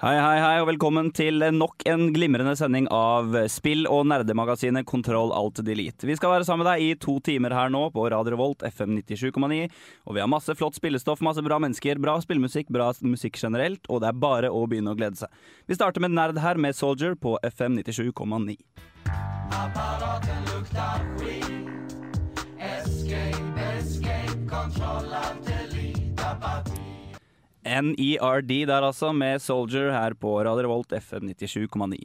Hei, hei, hei, og velkommen til nok en glimrende sending av spill- og nerdemagasinet Kontroll Alt Delete. Vi skal være sammen med deg i to timer her nå på Radio Revolt FM 97,9. Og vi har masse flott spillestoff, masse bra mennesker, bra spillmusikk, bra musikk generelt, og det er bare å begynne å glede seg. Vi starter med Nerd her med Soldier på FM 97,9. NERD der altså, med Soldier her på Radio Revolt FM 97,9.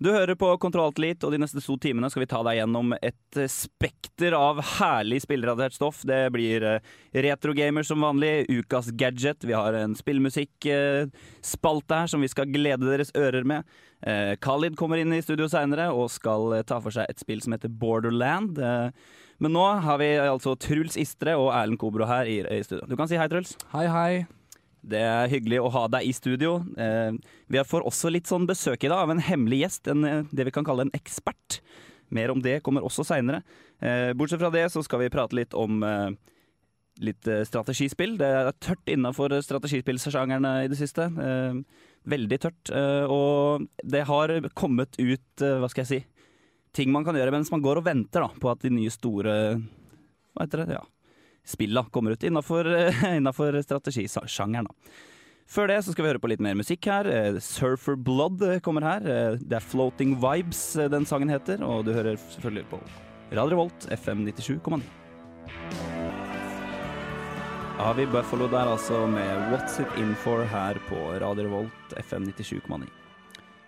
Du hører på Kontrolltelit, og de neste to timene skal vi ta deg gjennom et eh, spekter av herlig spillrelatert stoff. Det blir eh, retrogamer som vanlig, ukas gadget, vi har en spillmusikkspalte her som vi skal glede deres ører med. Eh, Khalid kommer inn i studio seinere og skal eh, ta for seg et spill som heter Borderland. Eh, men nå har vi altså Truls Istre og Erlend Kobro her i studio. Du kan si hei, Truls. Hei, hei. Det er hyggelig å ha deg i studio. Eh, vi får også litt sånn besøk i dag av en hemmelig gjest, en, eh, det vi kan kalle en ekspert. Mer om det kommer også seinere. Eh, bortsett fra det så skal vi prate litt om litt strategispill. Det er tørt innafor strategispillsjangerne i det siste. Veldig tørt. Og det har kommet ut, hva skal jeg si, ting man kan gjøre mens man går og venter da, på at de nye store Hva heter det? Ja spilla kommer ut innafor, innafor strategisjangeren. Før det så skal vi høre på litt mer musikk her. Eh, Surfer Blood eh, kommer her. Eh, Det er Floating Vibes den sangen heter, og du hører selvfølgelig på Radio Revolt FM 97,9. Avi Buffalo der altså med What's It In For her på Radio Revolt FM 97,9.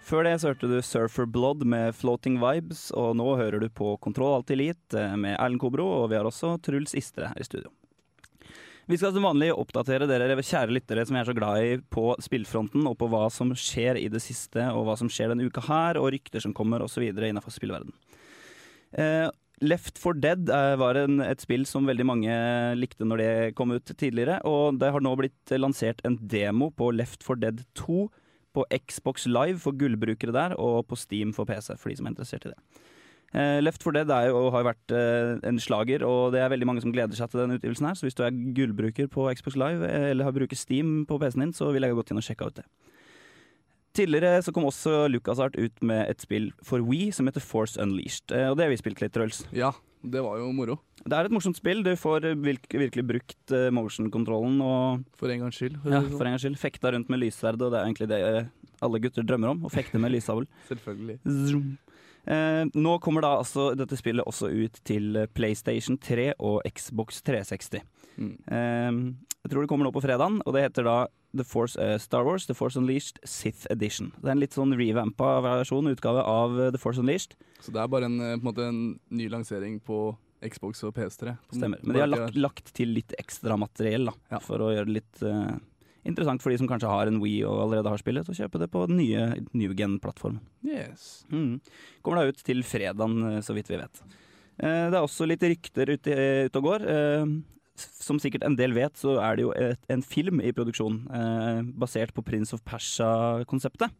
Før det så hørte du Surfer Blood med Floating Vibes, og nå hører du på Kontroll Alt Elite eh, med Erlend Kobro, og vi har også Truls Istre her i studio. Vi skal som vanlig oppdatere dere kjære lyttere som jeg er så glad i på spillfronten, og på hva som skjer i det siste, og hva som skjer denne uka her, og rykter som kommer osv. innenfor spillverden. Eh, Left for Dead eh, var en, et spill som veldig mange likte når det kom ut tidligere, og det har nå blitt lansert en demo på Left for Dead 2 på Xbox Live for gullbrukere der, og på Steam for PC, for de som er interessert i det. Eh, Left 4 Dead er jo, har vært eh, en slager, og det er veldig mange som gleder seg til den utgivelsen her. Så hvis du er gullbruker på Xbox Live, eh, eller har bruker Steam på PC-en din, så vil jeg gått inn og sjekke ut det. Tidligere så kom også LucasArt ut med et spill for We som heter Force Unleashed. Eh, og det har vi spilt litt, Truls. Ja, det var jo moro. Det er et morsomt spill. Du får virkelig brukt eh, motion-kontrollen og For en gangs skyld. ja, for en gangs skyld fekta rundt med lyssverd, og det er egentlig det eh, alle gutter drømmer om. Å fekte med lyssabel. Selvfølgelig. Zoom. Eh, nå kommer da altså dette spillet også ut til PlayStation 3 og Xbox 360. Mm. Eh, jeg tror det kommer nå på fredagen, og det heter da The Force, uh, Star Wars The Force Unleashed Sith Edition. Det er en litt sånn revampa versjon, utgave av eh, The Force Unleashed. Så det er bare en, eh, på en, måte en ny lansering på Xbox og PS3. På Stemmer. Men de har lagt, lagt til litt ekstra materiell da, Ja. for å gjøre det litt uh, interessant for de som kanskje har en Wii og allerede har spillet, og kjøpe det på den nye New Gen-plattformen. Yes. Mm. Kommer da ut til fredagen, så vidt vi vet. Det er også litt rykter ute, ute og går. Eh, Som sikkert en del vet, så er det jo et, en film i produksjon eh, basert på Prince of Persia-konseptet.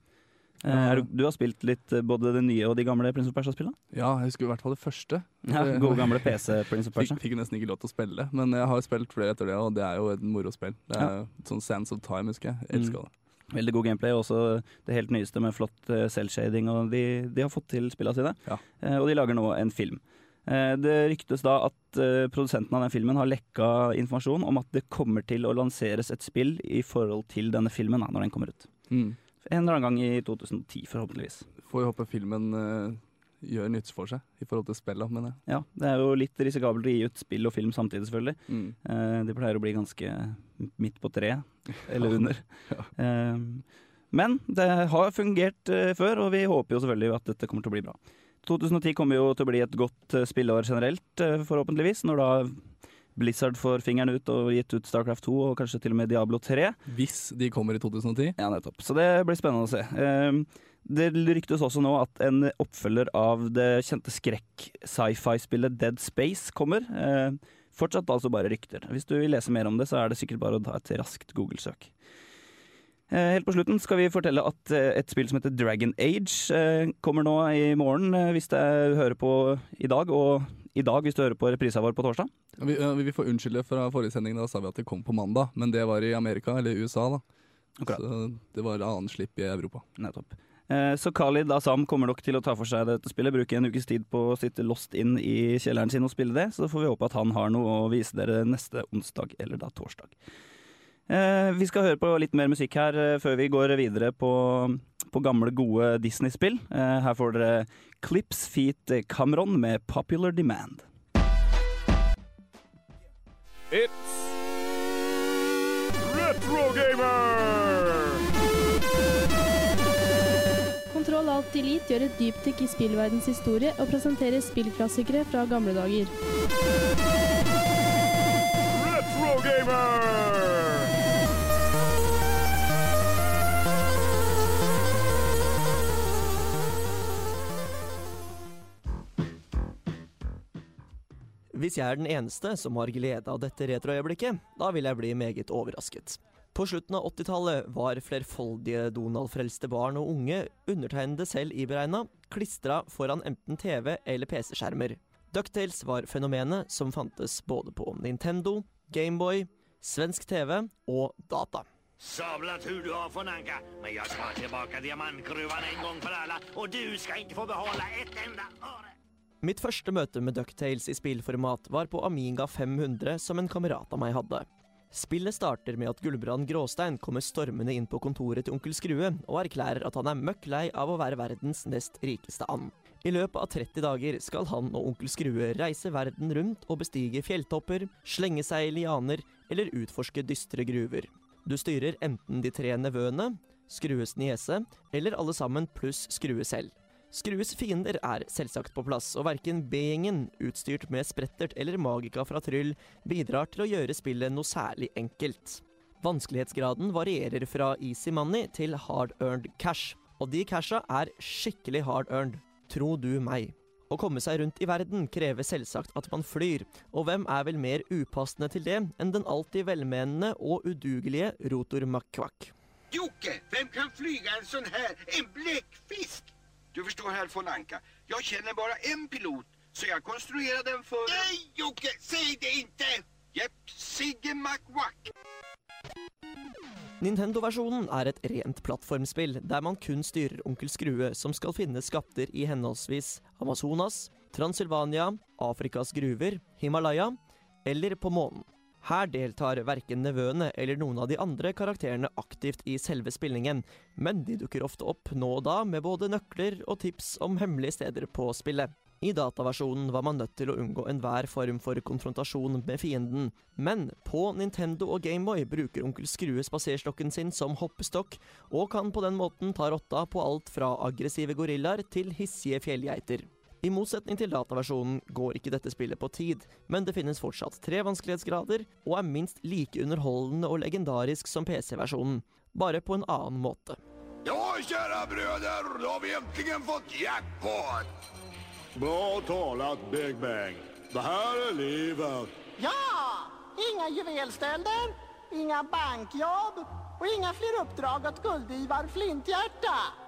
Eh, du, har spilt litt eh, både det nye og de gamle Prince of Persia-spillene? Ja, jeg husker i hvert fall det første. Ja, Det- Gode gamle PC Prince of Persia. Fikk, fikk nesten ikke lov til å spille, men jeg har spilt flere etter det, og det er jo et moro spill. Det er Ja. Sånn Sands of Time, husker jeg. Mm. Jeg elsker det. Veldig god gameplay, og også det helt nyeste med flott selvshading. Og de, de har fått til spillene sine, Ja. Eh, og de lager nå en film. Eh, det ryktes da at eh, produsenten av den filmen har lekka informasjon om at det kommer til å lanseres et spill i forhold til denne filmen da, når den kommer ut. Mm. En eller annen gang i 2010, forhåpentligvis. Får jo håpe filmen eh, gjør nytt for seg i forhold til spillet, mener jeg. Ja, Det er jo litt risikabelt å gi ut spill og film samtidig, selvfølgelig. Mm. Eh, de pleier å bli ganske midt på treet, eller under. Ja. Eh, men det har fungert eh, før, og vi håper jo selvfølgelig at dette kommer til å bli bra. 2010 kommer jo til å bli et godt eh, spilleår generelt, eh, forhåpentligvis, når da Blizzard får fingeren ut og gitt ut Starcraft 2 og kanskje til og med Diablo 3. Hvis de kommer i 2010. Ja, nettopp. Så det blir spennende å se. Eh, Det ryktes også nå at en oppfølger av det kjente skrekk-sci-fi-spillet Dead Space kommer. Eh, fortsatt altså bare rykter. Hvis du vil lese mer om det, så er det sikkert bare å ta et raskt Google-søk. Eh, helt på slutten skal vi fortelle at eh, et spill som heter Dragon Age eh, kommer nå i morgen, hvis du hører på i dag, og i dag hvis du hører på reprisa vår på torsdag. Vi, vi får unnskylde fra forrige sending, da sa vi at det kom på mandag. Men det var i Amerika, eller USA, da. Akkurat. Så det var annen slipp i Europa. Nettopp. Så Khalid Asam kommer nok til å ta for seg dette spillet, bruke en ukes tid på å sitte lost inn i kjelleren sin og spille det. Så får vi håpe at han har noe å vise dere neste onsdag, eller da torsdag. Eh, Vi skal høre på litt mer musikk her eh, før vi går videre på, på gamle, gode Disney-spill. Eh, Her får dere Clips Feet Cameron med Popular Demand. It's Retro Gamer! Kontroll Alt Delete gjør et dypdykk i spillverdens historie og presenterer spillklassikere fra gamle dager. Retro Gamer! Hvis jeg er den eneste som har glede av dette retroøyeblikket, da vil jeg bli meget overrasket. På slutten av 80-tallet var flerfoldige Donald-frelste barn og unge, undertegnede selv iberegna, klistra foran enten TV eller PC-skjermer. Ducktales var fenomenet som fantes både på Nintendo, Gameboy, svensk TV og data. Sabla tur du har från Anka, men jeg skal tilbake diamantgruven en gang for alle, og du skal ikke få beholde ett enda öre. Mitt første møte med Ducktales i spillformat var på Amiga 500 som en kamerat av meg hadde. Spillet starter med at Gulbrand Gråstein kommer stormende inn på kontoret til onkel Skrue og erklærer at han er møkk lei av å være verdens nest rikeste and. I løpet av 30 dager skal han og onkel Skrue reise verden rundt og bestige fjelltopper, slenge seg i lianer eller utforske dystre gruver. Du styrer enten de tre nevøene, Skrues niese eller alle sammen pluss Skrue selv. Skrues fiender er selvsagt på plass, og verken B-gjengen, utstyrt med sprettert eller magika fra Tryll, bidrar til å gjøre spillet noe særlig enkelt. Vanskelighetsgraden varierer fra easy money til hard earned cash, og de casha er skikkelig hard earned, tro du meg. Å komme seg rundt i verden krever selvsagt at man flyr, og hvem er vel mer upassende til det enn den alltid velmenende og udugelige Rotor McQuack. Jokke, hvem kan flyge en sånn her, en bläckfisk? Du förstår herr von Anka, jag känner bara en pilot, så jag konstruerade den för... Nej Jocke, säg det inte! Jepp, Sigge McWack. Nintendo-versjonen er et rent plattformspill, der man kun styrer onkel Skrue, som skal finne skatter i henholdsvis Amazonas, Transylvania, Afrikas gruver, Himalaya eller på månen. Her deltar verken nevøene eller noen av de andre karakterene aktivt i selve spillingen, men de dukker ofte opp nå og da med både nøkler og tips om hemmelige steder på spillet. I dataversjonen var man nødt til å unngå enhver form for konfrontasjon med fienden, men på Nintendo og Gameboy bruker onkel Skrue spaserstokken sin som hoppestokk, og kan på den måten ta rotta på alt fra aggressive gorillaer til hissige fjellgeiter. I motsetning til dataversjonen går ikke dette spillet på tid, men det finnes fortsatt tre vanskelighetsgrader, og er minst like underholdende og legendarisk som PC-versjonen, bare på en annen måte. Ja, kjære brødre, da har vi endelig fått jackpot! Bra talat, Big Bang. Det her er livet. Ja! Inga juvelstölder, inga bankjobb och inga fler uppdrag åt guldivar Flinthjärta.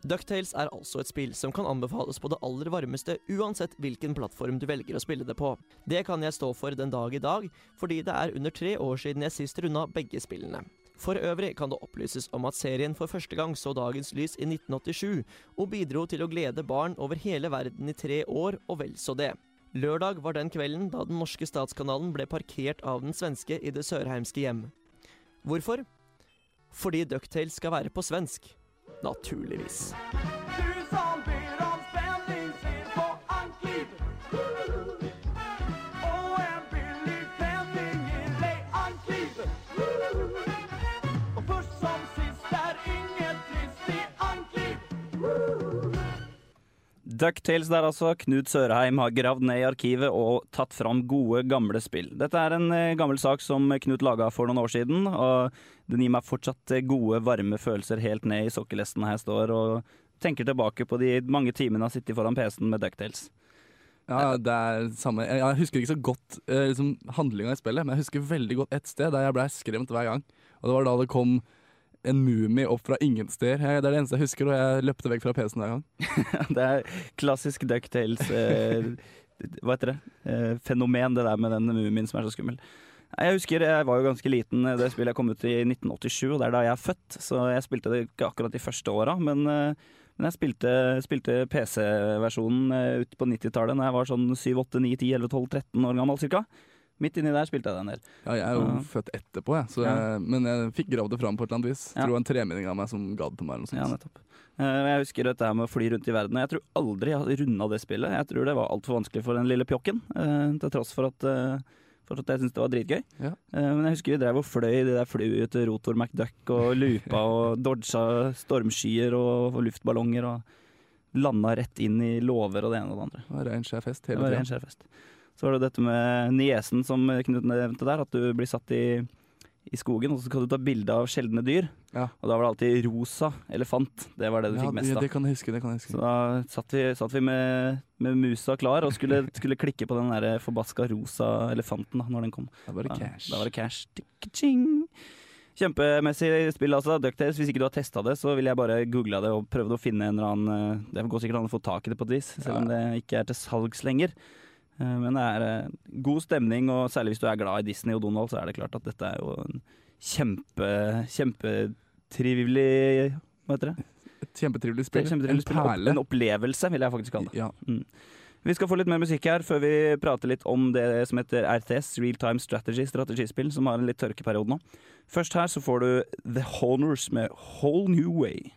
Ducktales er altså et spill som kan anbefales på det aller varmeste, uansett hvilken plattform du velger å spille det på. Det kan jeg stå for den dag i dag, fordi det er under tre år siden jeg sist runda begge spillene. For øvrig kan det opplyses om at serien for første gang så dagens lys i 1987, og bidro til å glede barn over hele verden i tre år, og vel så det. Lørdag var den kvelden da den norske statskanalen ble parkert av den svenske i det sørheimske hjem. Hvorfor? Fordi Ducktales skal være på svensk. Naturligvis. Du Ducktales der altså. Knut Sørheim har gravd ned i arkivet og tatt fram gode, gamle spill. Dette er en eh, gammel sak som Knut laga for noen år siden, og den gir meg fortsatt eh, gode, varme følelser helt ned i sokkelesten her jeg står, og tenker tilbake på de mange timene jeg har sittet foran PC-en med Ducktales. Ja, det er samme. Jeg, husker ikke så godt eh, liksom, handlinga i spillet, men jeg husker veldig godt ett sted der jeg ble skremt hver gang. Og det var da det kom en mumie opp fra ingen steder. Det er det eneste jeg husker, og jeg løpte vekk fra PC-en hver gang. det er klassisk Ducktales eh, Hva heter det? Eh, fenomen, det der med den mumien som er så skummel. Jeg husker jeg var jo ganske liten eh, det spillet jeg kom ut i 1987, og det er da jeg er født. Så jeg spilte det ikke akkurat de første åra, men, eh, men jeg spilte, spilte PC-versjonen eh, ut på 90-tallet da jeg var sånn 7, 8, 9, 10, 11, 12, 13 år gammel cirka. Midt inni der spilte jeg det en del. Ja, jeg er jo Ja. født etterpå, jeg, så Ja. men jeg fikk gravd det fram på et eller annet vis. Ja. Tror det var en tremenning av meg som ga det til meg. Ja, nettopp. Eh, Jeg husker dette her med å fly rundt i verden. Jeg tror aldri jeg har runda det spillet. Jeg tror det var altfor vanskelig for den lille pjokken, eh, til tross for at, eh, at jeg syntes det var dritgøy. Ja. Men jeg husker vi drev og fløy det der flyene til Rotor McDuck og loopa og dodga stormskyer og, luftballonger og landa rett inn i låver og det ene og det andre. Det var rein skjær fest Det hele tida. Så var det dette med niesen som Knut nevnte der, at du blir satt i, i skogen, og så skal du ta bilde av sjeldne dyr. Ja. Og da var det alltid rosa elefant. Det var det du Ja, fikk mest av. det kan jeg huske. det kan jeg huske. Så da satt vi, satt vi med, med musa klar og skulle, skulle klikke på den der forbaska rosa elefanten da når den kom. Da var det cash. Da var det cash. Tikk-ching. Kjempemessig spill, altså. DuckTales. Hvis ikke du har testa det, så vil jeg bare google det og prøvd å finne en eller annen eh, Det går sikkert an å få tak i det på et vis, selv om det ikke er til salgs lenger. Eh, Men det er eh, god stemning, og særlig hvis du er glad i Disney og Donald, så er det klart at dette er jo en kjempe kjempetrivelig Hva heter det? Et kjempetrivelig spill. et kjempetrivelig en spill. Perle. En opplevelse, vil jeg faktisk kalle det. Ja. Mm. Vi skal få litt mer musikk her før vi prater litt om det som heter RTS, Real Time Strategy, strategispill, som har en litt tørkeperiode nå. Først her så får du The Honors med Whole New Way.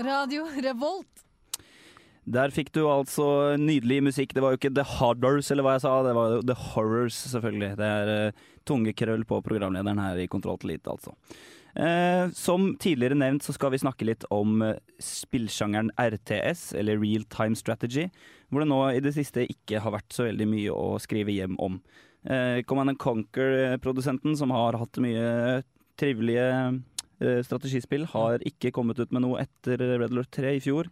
Radio Revolt. Der fikk du altså nydelig musikk. Det var jo ikke The Harders, eller hva jeg sa, det var The Horrors, selvfølgelig. Det er uh, tungekrøll på programlederen her i Kontroll til Elite, altså. Uh, som tidligere nevnt så skal vi snakke litt om uh, spillsjangeren RTS, eller Real Time Strategy, hvor det nå i det siste ikke har vært så veldig mye å skrive hjem om. Uh, Command and Conquer-produsenten, som har hatt mye trivelige eh, strategispill, har ikke kommet ut med noe etter Red Alert 3 i fjor.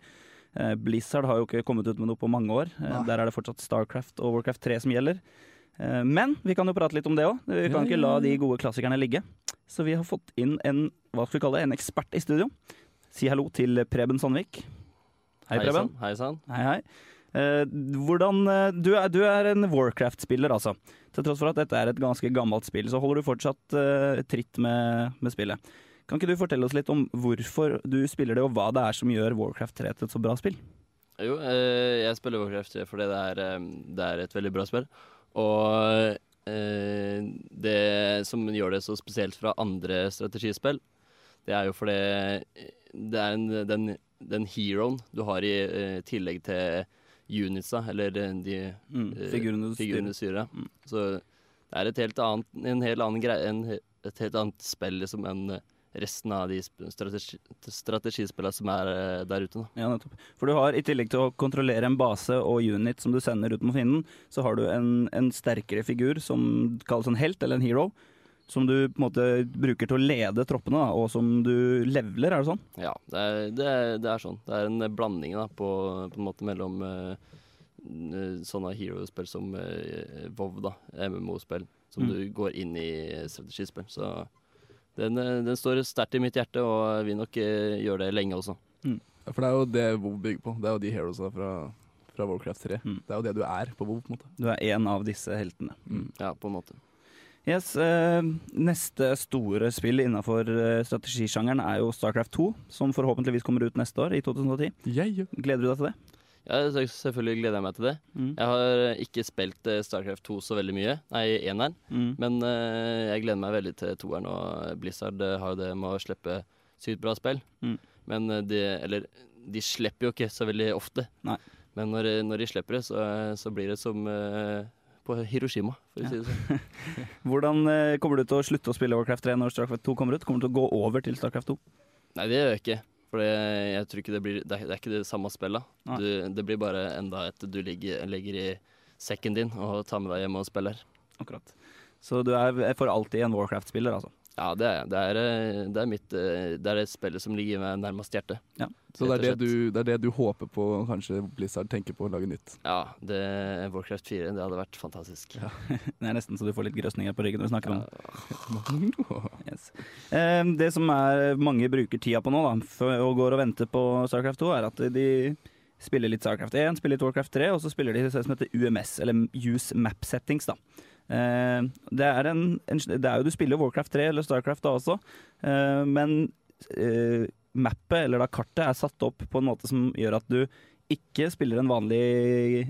Eh, Blizzard har jo ikke kommet ut med noe på mange år. Eh, Nei. Der er det fortsatt Starcraft og Warcraft 3 som gjelder. Eh, Men vi kan jo prate litt om det òg. Vi kan Ja, ikke la de gode klassikerne ligge. Så vi har fått inn en hva skal vi kalle det, en ekspert i studio. Si hallo til Preben Sandvik. Hei, Preben. Hei sann. Hei, hei. Eh, hvordan, du, er, du er en Warcraft-spiller, altså. Til tross for at dette er et ganske gammelt spill, så holder du fortsatt uh, tritt med, med spillet. Kan ikke du fortelle oss litt om hvorfor du spiller det, og hva det er som gjør Warcraft 3 til et så bra spill? Jo, eh, jeg spiller Warcraft 3 fordi det er, eh, det er et veldig bra spill. Og eh, det som gjør det så spesielt fra andre strategispill, det er jo fordi det er en, den, den heroen du har i tillegg til unitsa, eller de, Mm, figurene du styrer. figurene styrer. ja. Så det er et helt annet, en helt annen greie, en, et helt annet spill liksom enn resten av de strategi, strategispillene som er eh, der ute. Da. Ja, nettopp. For du har, i tillegg til å kontrollere en base og unit som du sender ut mot fienden, så har du en, en sterkere figur som kalles en helt, eller en hero, som du på en måte bruker til å lede troppene, da, og som du leveler, er det sånn? Ja, det er, det, er, det er sånn. Det er en blanding da, på, på en måte mellom uh, sånne hero-spill som uh, WoW, da, MMO-spill, som Mm. du går inn i strategispill. Så den, eh, den står sterkt i mitt hjerte, og vil nok eh, gjøre det lenge også. Mm. for det er jo det WoW bygger på. Det er jo de heroesa fra, fra Warcraft 3. Mm. Det er jo det du er på WoW, på en måte. Du er en av disse heltene. Mm. Ja, på en måte. Yes, eh, Neste store spill innenfor eh, strategisjangeren er jo Starcraft 2, som forhåpentligvis kommer ut neste år, i 2010. Yeah. Gleder du deg til det? Ja, selvfølgelig gleder jeg meg til det. Mm. Jeg har eh, ikke spilt eh, Starcraft 2 så veldig mye, nei, eneren, Mm. men uh, jeg gleder meg veldig til toeren, og Blizzard har jo det med å slippe sykt bra spill. Mm. Men de, eller, de slipper jo ikke så veldig ofte. Nei. Men når, når de slipper det, så, så blir det som uh, på Hiroshima, for å si det sånn. Hvordan kommer du til å slutte å spille Warcraft 3 når Starcraft 2 kommer ut? Kommer du til å gå over til Starcraft 2? Nei, det gjør jeg ikke. For jeg tror ikke det blir Det er, det er ikke det samme spillet. Du, det blir bare enda et du ligger, ligger, i sekken din og tar med deg hjem og spiller. Akkurat. Så du er for alltid en Warcraft-spiller, altså? Ja, det er. Det er, eh, det er mitt eh, Det er det spillet som ligger meg nærmest hjertet. Ja. Så det er det, du, det er det du håper på kanskje Blizzard tenker på å lage nytt? Ja, det, Warcraft 4, det hadde vært fantastisk. Det er nesten så du får litt grøsninger på ryggen når du snakker om det. Yes. Eh, Det som er mange bruker tida på nå, da, og går og venter på Starcraft 2, er at de spiller litt Starcraft 1, spiller litt Warcraft 3, og så spiller de det som heter UMS, eller Use Map Settings. da. Eh, det, er en, en, det er jo Du spiller Warcraft 3 eller Starcraft da også, eh, men eh, mappet, eller da kartet, er satt opp på en måte som gjør at du ikke spiller en vanlig,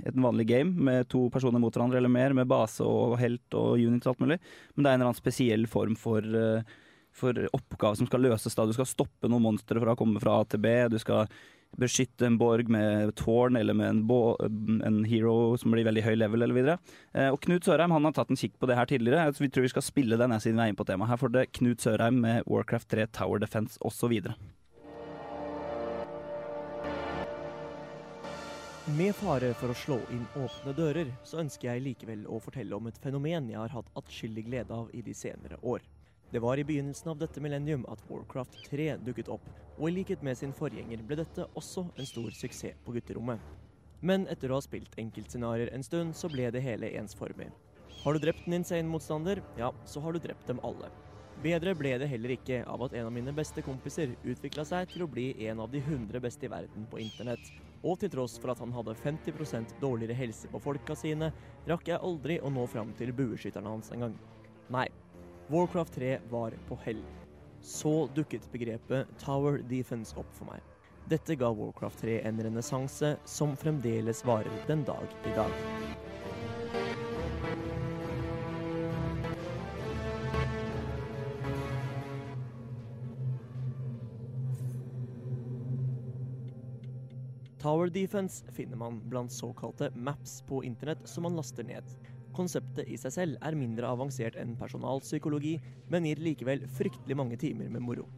et vanlig game med to personer mot hverandre eller mer, med base og helt og unit og alt mulig, men det er en eller annen spesiell form for, for oppgave som skal løses. da. Du skal stoppe noen monstre fra å komme fra A til B. Du skal beskytte en borg med tårn eller med en, en hero som blir veldig høy level eller videre. Eh, Og Knut Sørheim han har tatt en kikk på det her tidligere. Så vi tror vi skal spille den siden vi er inne på temaet. Her får det Knut Sørheim med Warcraft 3, Tower Defense osv. Med fare for å slå inn åpne dører, så ønsker jeg likevel å fortelle om et fenomen jeg har hatt atskillig glede av i de senere år. Det var i begynnelsen av dette millennium at Warcraft 3 dukket opp, og i likhet med sin forgjenger ble dette også en stor suksess på gutterommet. Men etter å ha spilt enkeltscenarioer en stund, så ble det hele ensformig. Har du drept en insane motstander, ja, så har du drept dem alle. Bedre ble det heller ikke av at en av mine beste kompiser utvikla seg til å bli en av de 100 beste i verden på internett. Og til tross for at han hadde 50% dårligere helse på folka sine, rakk jeg aldri å nå fram til bueskytterne hans engang. Nei, Warcraft 3 var på hell. Så dukket begrepet Tower Defense opp for meg. Dette ga Warcraft 3 en renessanse som fremdeles varer den dag i dag. Tower Defense finner man blant såkalte maps på internett som man laster ned. Konseptet i seg selv er mindre avansert enn personalpsykologi, men gir likevel fryktelig mange timer med moro.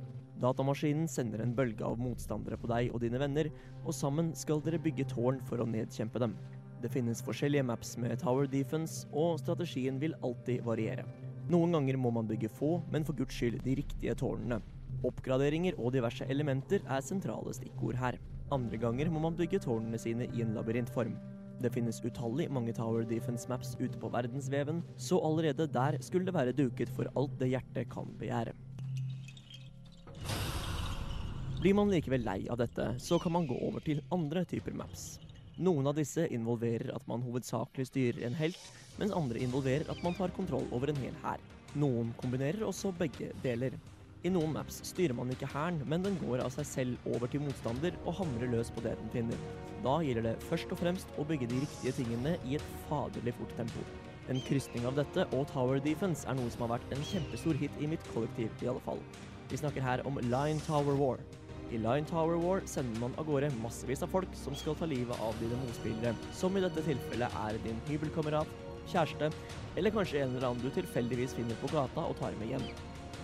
Datamaskinen sender en bølge av motstandere på deg og dine venner, og sammen skal dere bygge tårn for å nedkjempe dem. Det finnes forskjellige maps med Tower Defense, og strategien vil alltid variere. Noen ganger må man bygge få, men for guds skyld de riktige tårnene. Oppgraderinger og diverse elementer er sentrale stikkord her. Andre ganger må man bygge tårnene sine i en labyrintform. Det finnes utallig mange Tower Defense maps ute på verdensveven, så allerede der skulle det være duket for alt det hjertet kan begjære. Blir man likevel lei av dette, så kan man gå over til andre typer maps. Noen av disse involverer at man hovedsakelig styrer en helt, mens andre involverer at man tar kontroll over en hel hær. Noen kombinerer også begge deler. I noen maps styrer man ikke hæren, men den går av seg selv over til motstander og hamrer løs på det den finner. Da gjelder det først og fremst å bygge de riktige tingene i et faderlig fort tempo. En krysning av dette og Tower Defense er noe som har vært en kjempestor hit i mitt kollektiv, i alle fall. Vi snakker her om Line Tower War. I Line Tower War sender man av gårde massevis av folk som skal ta livet av dine motspillere, som i dette tilfellet er din hybelkamerat, kjæreste, eller kanskje en eller annen du tilfeldigvis finner på gata og tar med hjem.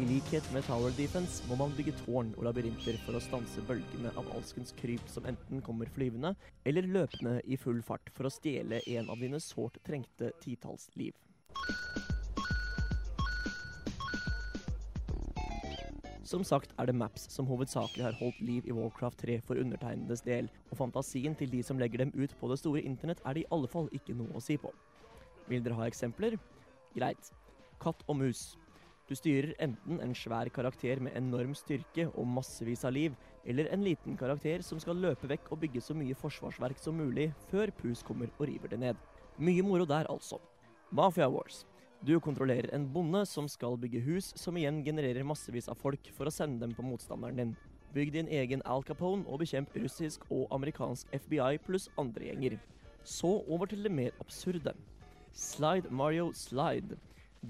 I likhet med Tower Defense må man bygge tårn og labyrinter for å stanse bølgene av alskens kryp som enten kommer flyvende eller løpende i full fart for å stjele en av dine sårt trengte titalls liv. Som sagt er det maps som hovedsakelig har holdt liv i Warcraft 3 for undertegnedes del, og fantasien til de som legger dem ut på det store internett er det i alle fall ikke noe å si på. Vil dere ha eksempler? Greit. Katt og mus. Du styrer enten en svær karakter med enorm styrke og massevis av liv, eller en liten karakter som skal løpe vekk og bygge så mye forsvarsverk som mulig før Pus kommer og river det ned. Mye moro der, altså. Mafia Wars. Du kontrollerer en bonde som skal bygge hus, som igjen genererer massevis av folk for å sende dem på motstanderen din. Bygg din egen Al Capone og bekjemp russisk og amerikansk FBI pluss andre gjenger. Så over til det mer absurde. Slide Mario Slide.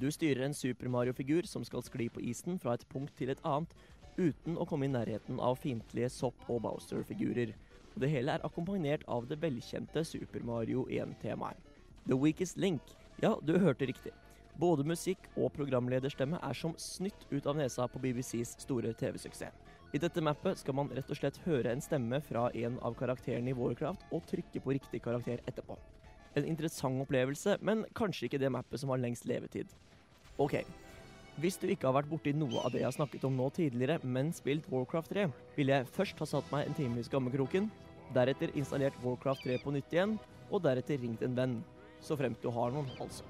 Du styrer en Super Mario-figur som skal skli på isen fra et punkt til et annet, uten å komme i nærheten av fiendtlige Sopp- og Bowser-figurer. Det hele er akkompagnert av det velkjente Super Mario 1-temaet. The Weakest Link. Ja, du hørte riktig. Både musikk og programlederstemme er som snytt ut av nesa på BBCs store TV-suksess. I dette mappet skal man rett og slett høre en stemme fra en av karakterene i Warcraft og trykke på riktig karakter etterpå. En interessant opplevelse, men kanskje ikke det mappet som har lengst levetid. Ok, hvis du ikke har vært borti noe av det jeg har snakket om nå tidligere, men spilt Warcraft 3, ville jeg først ha satt meg en time i skammekroken, deretter installert Warcraft 3 på nytt igjen, og deretter ringt en venn. Så fremt du har noen, altså.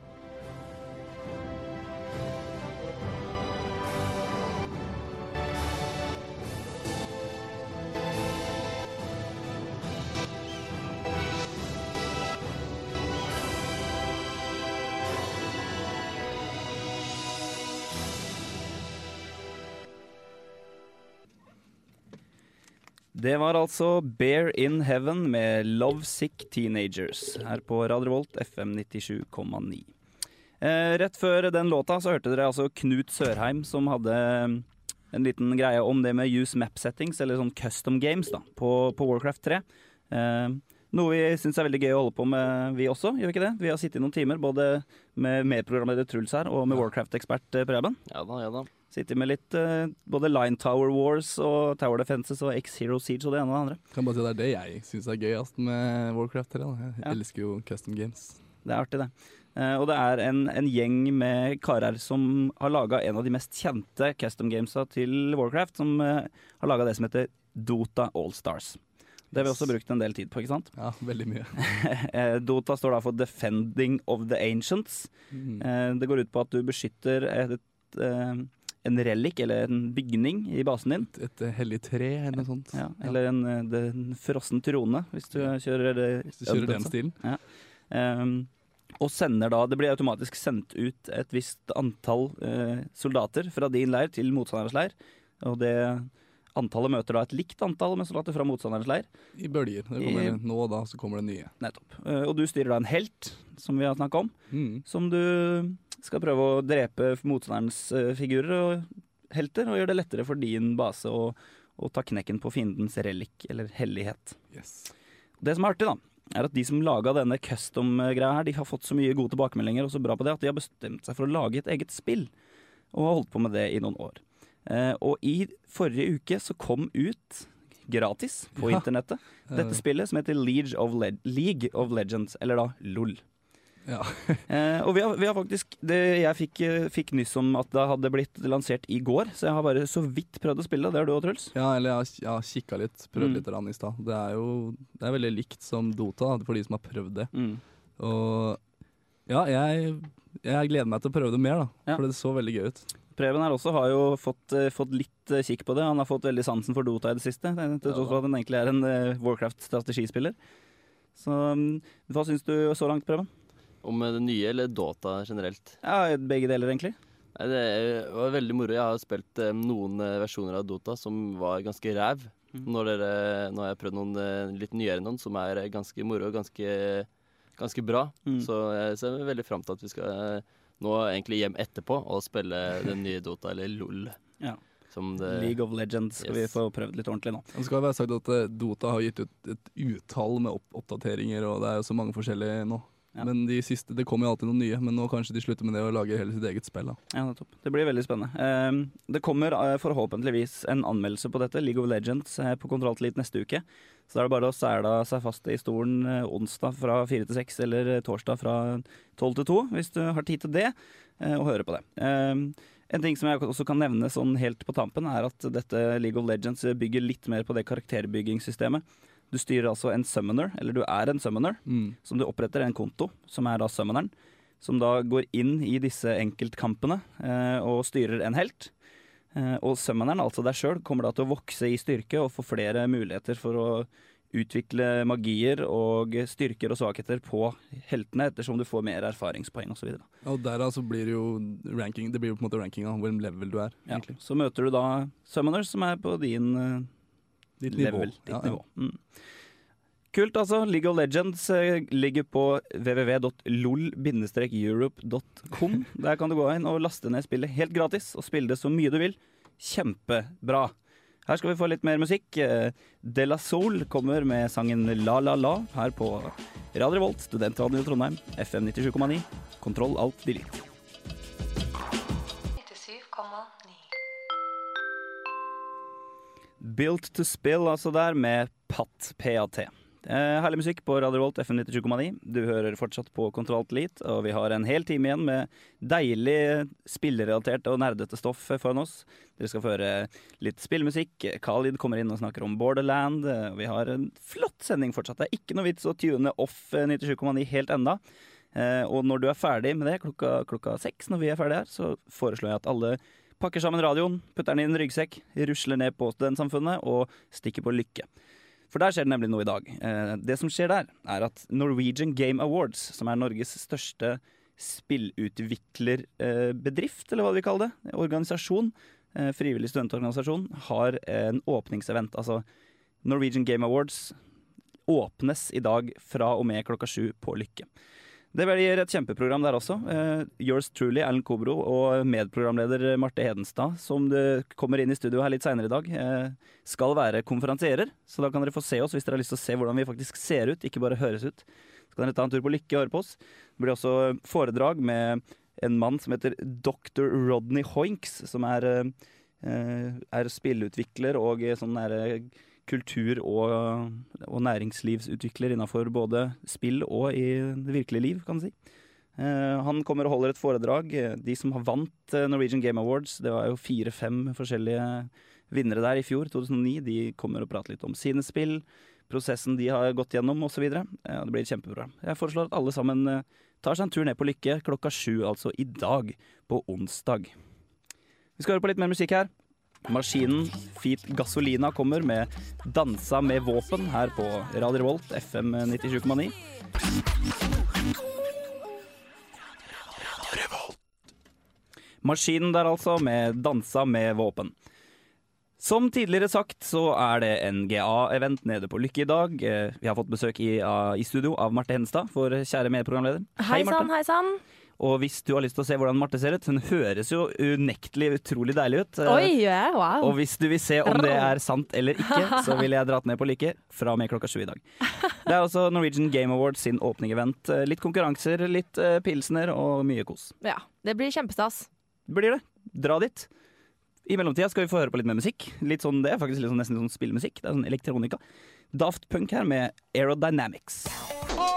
Det var altså Bear in Heaven med Lovesick Teenagers her på Radio Revolt FM 97,9. Eh, rett før den låta så hørte dere altså Knut Sørheim som hadde eh, en liten greie om det med use map settings, eller sånn custom games, da, på, på Warcraft 3. Eh, noe vi syns er veldig gøy å holde på med, vi også, gjør vi ikke det? Vi har sittet i noen timer både med medprogramleder Truls her og med Warcraft-ekspert eh, Preben. Ja da, ja da. Sitter med litt uh, både Line Tower Wars og Tower Defenses og X-Hero Siege og det ene og det andre. Kan bare si Det er det jeg syns er gøyest med Warcraft 3. Jeg Ja. elsker jo custom games. Det er artig, det. Uh, og det er en, en gjeng med karer som har laga en av de mest kjente custom gamesa til Warcraft, som uh, har laga det som heter Dota Allstars. Det har vi også brukt en del tid på, ikke sant? Ja, veldig mye. Dota står da for Defending of the Ancients. Mm. Det går ut på at du beskytter et, eh, en relik, eller en bygning, i basen din. Et hellig tre, eller noe sånt. Ja, eller en, eh, en frossen trone, hvis du kjører det. Hvis du kjører den stilen. Ja. Um, og sender da Det blir automatisk sendt ut et visst antall uh, soldater fra din leir til motstanderens leir. Og det antallet møter da et likt antall med soldater fra motstanderens leir. I bølger. Det kommer I- nå og da, så kommer det nye. Nettopp. Uh, og du styrer da en helt, som vi har snakka om. Mm. Som du skal prøve å drepe motstanderens eh, figurer og helter, og gjøre det lettere for din base å, å ta knekken på fiendens relik, eller hellighet. Yes. Det som er artig, da, er at de som laga denne custom-greia her, de har fått så mye gode tilbakemeldinger og så bra på det at de har bestemt seg for å lage et eget spill. Og har holdt på med det i noen år. Eh, og i forrige uke så kom ut gratis på Ja. internettet dette Eh. spillet som heter League of, Le League of Legends, eller da LOL. Ja. Eh, og vi har, vi har faktisk det, Jeg fikk, eh, fikk nyss om at det hadde blitt lansert i går, så jeg har bare så vidt prøvd å spille. Det Det har du òg, Truls? Ja, eller jeg har, jeg har kikka litt, prøvd Mm. litt rann i stad. Det er jo det er veldig likt som Dota, for de som har prøvd det. Mm. Og ja, jeg, jeg gleder meg til å prøve det mer, da. Ja. For det så veldig gøy ut. Preben her også har jo fått, uh, fått litt uh, kikk på det. Han har fått veldig sansen for Dota i det siste, til tross for at han egentlig er en uh, Warcraft-strategispiller. Så um, hva syns du så langt, Preben? Om eh, det nye eller Dota generelt? Ja, Begge deler, egentlig. Nei, det var veldig moro. Jeg har spilt eh, noen eh, versjoner av Dota som var ganske ræv. Mm. Nå har jeg prøvd noen litt nyere noen som er ganske moro og ganske, ganske bra. Mm. Så jeg ser veldig fram til at vi skal nå egentlig hjem etterpå og spille den nye Dota, eller LOL. Ja. Som det, League of Legends skal vi få prøvd litt ordentlig nå. Det skal være sagt at Dota har gitt ut et utall med opp oppdateringer, og det er jo så mange forskjellige nå. Ja. Men de siste, det kommer jo alltid noen nye, men nå kanskje de slutter med det og lager hele sitt eget spill. da. Ja, nettopp. Det blir veldig spennende. Eh, det kommer eh, forhåpentligvis en anmeldelse på dette, League of Legends, eh, på Kontroll til Elite neste uke. Så da er det bare å sæle seg fast i stolen eh, onsdag fra fire til seks, eller torsdag fra tolv til to, hvis du har tid til det, og høre på det. Eh, en ting som jeg også kan nevne sånn helt på tampen, er at dette League of Legends bygger litt mer på det karakterbyggingssystemet. Du styrer altså en summoner, eller du er en summoner, Mm. som du oppretter en konto, som er da summoneren, som da går inn i disse enkeltkampene eh, og styrer en helt. Eh, og summoneren, altså deg sjøl, kommer da til å vokse i styrke og få flere muligheter for å utvikle magier og styrker og svakheter på heltene, ettersom du får mer erfaringspoeng osv. Og der altså blir det jo ranking, det blir jo på en måte ranking av hvor level du er. Ja. Så møter du da summoners som er på din eh, Ditt nivå. level, ditt Ja, nivå. Mm. Kult, altså. League of Legends eh, ligger på www.lol-europe.com. Der kan du gå inn og laste ned spillet helt gratis og spille det så mye du vil. Kjempebra. Her skal vi få litt mer musikk. Eh, De La Soul kommer med sangen La La La her på Radio Revolt, studentradioen i Trondheim, FM 97,9. Kontroll alt delete. Built to Spill, altså der, med Pat PAT. Eh, herlig musikk på Radio Volt FM 97,9. Du hører fortsatt på Kontroll Elite, og vi har en hel time igjen med deilig spillerelatert og nerdete stoff foran oss. Dere skal få høre litt spillmusikk. Khalid kommer inn og snakker om Borderland. Eh, Vi har en flott sending fortsatt. Det er ikke noe vits å tune off eh, 97,9 helt enda. Eh, og når du er ferdig med det, klokka, klokka seks, når vi er ferdige her, så foreslår jeg at alle pakker sammen radioen, putter den i en ryggsekk, rusler ned på Studentsamfunnet og stikker på Lykke. For der skjer det nemlig noe i dag. Eh, det som skjer der, er at Norwegian Game Awards, som er Norges største spillutviklerbedrift, eller hva vi kaller det, organisasjon, eh, frivillig studentorganisasjon, har en åpningsevent. Altså Norwegian Game Awards åpnes i dag fra og med klokka sju på Lykke. Det blir et kjempeprogram der også. Uh, yours truly, Erlend Kobro, og medprogramleder Marte Hedenstad, som kommer inn i studio her litt seinere i dag, uh, skal være konferansierer. Så da kan dere få se oss hvis dere har lyst til å se hvordan vi faktisk ser ut, ikke bare høres ut. Så kan dere ta en tur på Lykke og høre på oss. Det blir også foredrag med en mann som heter dr. Rodney Hoinks, som er, uh, er spillutvikler og sånn der kultur- og, og næringslivsutvikler innafor både spill og i det virkelige liv, kan du si. Eh, han kommer og holder et foredrag. De som har vant eh, Norwegian Game Awards, det var jo fire-fem forskjellige vinnere der i fjor, 2009, de kommer og prater litt om sine spill, prosessen de har gått gjennom osv. Eh, det blir et kjempeprogram. Jeg foreslår at alle sammen tar seg en tur ned på Lykke klokka sju, altså i dag, på onsdag. Vi skal høre på litt mer musikk her. Maskinen Feet Gasolina kommer med 'Dansa med våpen' her på Radio Revolt FM 97,9. Maskinen der altså, med 'Dansa med våpen'. Som tidligere sagt så er det NGA-event nede på Lykke i dag. Eh, Vi har fått besøk i, i studio av Marte Henstad, vår kjære medprogramleder. Hei sann, hei sann. Og hvis du har lyst til å se hvordan Marte ser ut, hun høres jo unektelig utrolig deilig ut. Eh, Oi, yeah. Wow. Og hvis du vil se om det er sant eller ikke, så ville jeg dratt ned på like fra og med klokka sju i dag. Det er altså Norwegian Game Awards sin åpning-event. Eh, Litt konkurranser, litt eh, pilsner og mye kos. Ja, det blir kjempestas. Blir det. Dra dit. I mellomtida skal vi få høre på litt mer musikk. Litt sånn, det er faktisk litt sånn, nesten sånn spillmusikk. Det er sånn elektronika. Daft Punk her med Aerodynamics. Are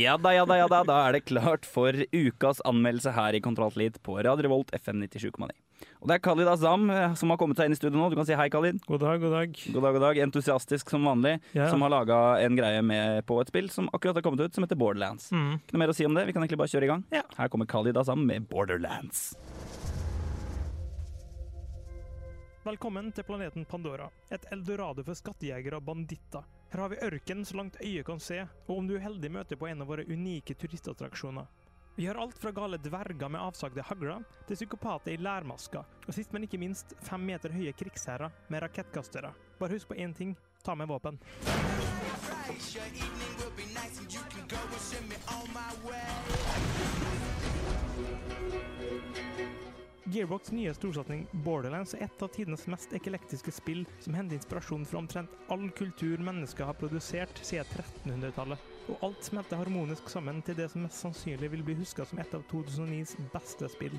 Ja da, ja da, ja da. Da er det klart for ukas anmeldelse her i Kontrollflit på Radio Revolt FM 97,9. Og det er Khalid Azam eh, som har kommet seg inn i studio nå. Du kan si hei, Khalid. God dag, god dag. God dag, god dag. Entusiastisk som vanlig. Ja. Som har laga en greie med på et spill som akkurat har kommet ut, som heter Borderlands. Mm. Ikke noe mer å si om det. Vi kan egentlig bare kjøre i gang. Her kommer Khalid Azam med Borderlands. Velkommen til planeten Pandora, et eldorado for skattejegere og banditter. Her har vi ørken så langt øyet kan se, og om du er heldig møter på en av våre unike turistattraksjoner. Vi har alt fra gale dverger med avsagde hagler, til psykopater i lærmasker, og sist, men ikke minst, fem meter høye krigsherrer med rakettkastere. Bare husk på én ting, ta med våpen. Gearbox nye storsatsing Borderlands er et av tidenes mest eklektiske spill som henter inspirasjon fra omtrent all kultur mennesker har produsert siden 1300-tallet. Og alt smelter harmonisk sammen til det som mest sannsynlig vil bli huska som et av 2009s beste spill.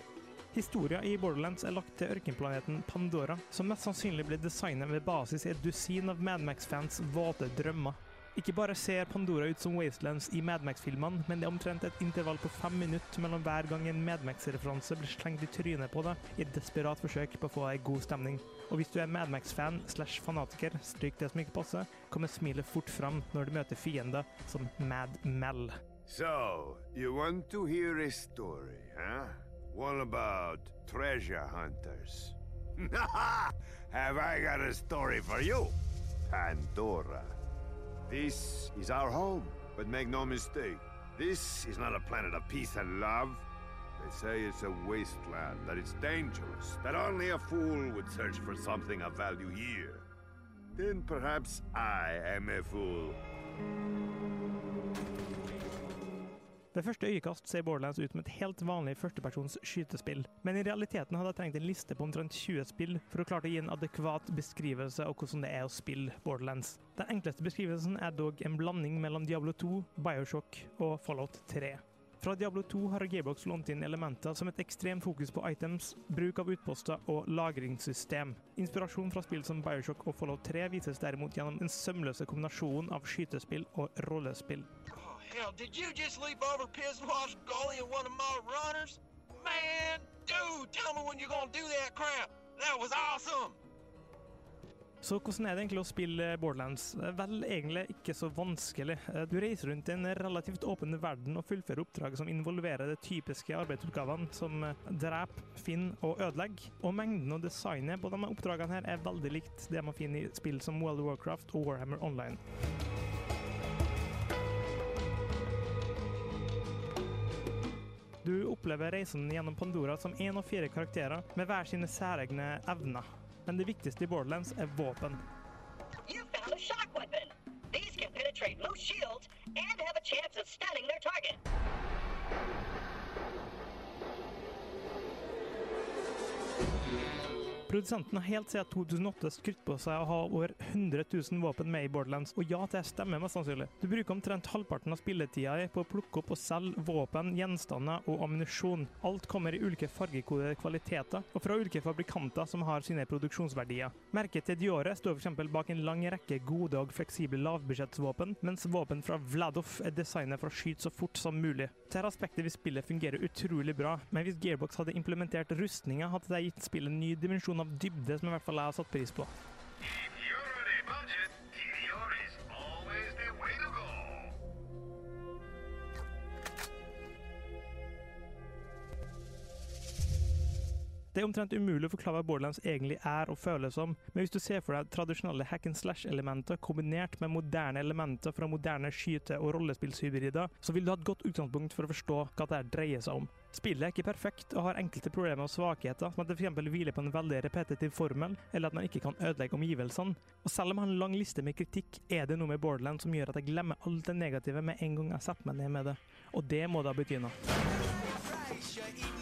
Historia i Borderlands er lagt til ørkenplaneten Pandora, som mest sannsynlig ble designet med basis i et dusin av Madmax-fans våte drømmer. Ikke bare ser Pandora ut som Wastelands i Madmax-filmene, men det er omtrent et intervall på fem minutter mellom hver gang en Madmax-referanse blir slengt i trynet på deg i et desperat forsøk på å få ei god stemning. Og hvis du er Madmax-fan slash fanatiker, stryk det som ikke passer, kommer smilet fort fram når du møter fiender som Mad Mel. So, you want to hear a story, huh? One about treasure hunters. Have I got a story for you? Pandora. This is our home, but make no mistake, this is not a planet of peace and love. They say it's a wasteland, that it's dangerous, that only a fool would search for something of value here. Then perhaps I am a fool. Ved første øyekast ser Borderlands ut som et helt vanlig førstepersons skytespill, men i realiteten hadde jeg trengt en liste på omtrent 20 spill for å klare å gi en adekvat beskrivelse av hvordan det er å spille Borderlands. Den enkleste beskrivelsen er dog en blanding mellom Diablo 2, Bioshock og Fallout 3. Fra Diablo 2 har Gearbox lånt inn elementer som et ekstremt fokus på items, bruk av utposter og lagringssystem. Inspirasjon fra spill som Bioshock og Fallout 3 vises derimot gjennom den sømløse kombinasjonen av skytespill og rollespill. Hell, did you just leap over piss wash gully of one of my runners? Man, dude, tell me when you're gonna do that crap. That was awesome. Så hvordan er det egentlig å spille Borderlands? Vel, egentlig ikke så vanskelig. Du reiser rundt i en relativt åpen verden og fullfører oppdrag som involverer de typiske arbeidsoppgavene som drep, finn og ødelegg. Og mengden og designet på disse oppdragene her er veldig likt det man finner i spill som World of Warcraft og Warhammer Online. Du opplever reisen gjennom Pandora som én av fire karakterer med hver sine særegne evner. Men det viktigste i Borderlands er våpen. Produsenten har helt siden 2008 skrytt på seg å ha over 100 000 våpen med i Borderlands, og ja, det stemmer mest sannsynlig. Du bruker omtrent halvparten av spilletida di på å plukke opp og selge våpen, gjenstander og ammunisjon. Alt kommer i ulike fargekodede kvaliteter, og fra ulike fabrikanter som har sine produksjonsverdier. Merket til Diore står f.eks. bak en lang rekke gode og fleksible lavbudsjettsvåpen, mens våpen fra Vladov er designet for å skyte så fort som mulig. Dette aspektet ved spillet fungerer utrolig bra, men hvis Gearbox hadde implementert rustninger, hadde det gitt spillet en ny dimensjon av dybde som i hvert fall jeg har satt pris på. Det er omtrent umulig å forklare hva Borderlands egentlig er og føles som, men hvis du ser for deg tradisjonelle hack and slash-elementer kombinert med moderne elementer fra moderne skyte- og rollespillshybrider, så vil du ha et godt utgangspunkt for å forstå hva dette dreier seg om. Spillet er ikke perfekt og har enkelte problemer og svakheter, som at det f.eks. hviler på en veldig repetitiv formel, eller at man ikke kan ødelegge omgivelsene. Og selv om jeg har en lang liste med kritikk, er det noe med Borderlands som gjør at jeg glemmer alt det negative med en gang jeg setter meg ned med det. Og det må da bety noe.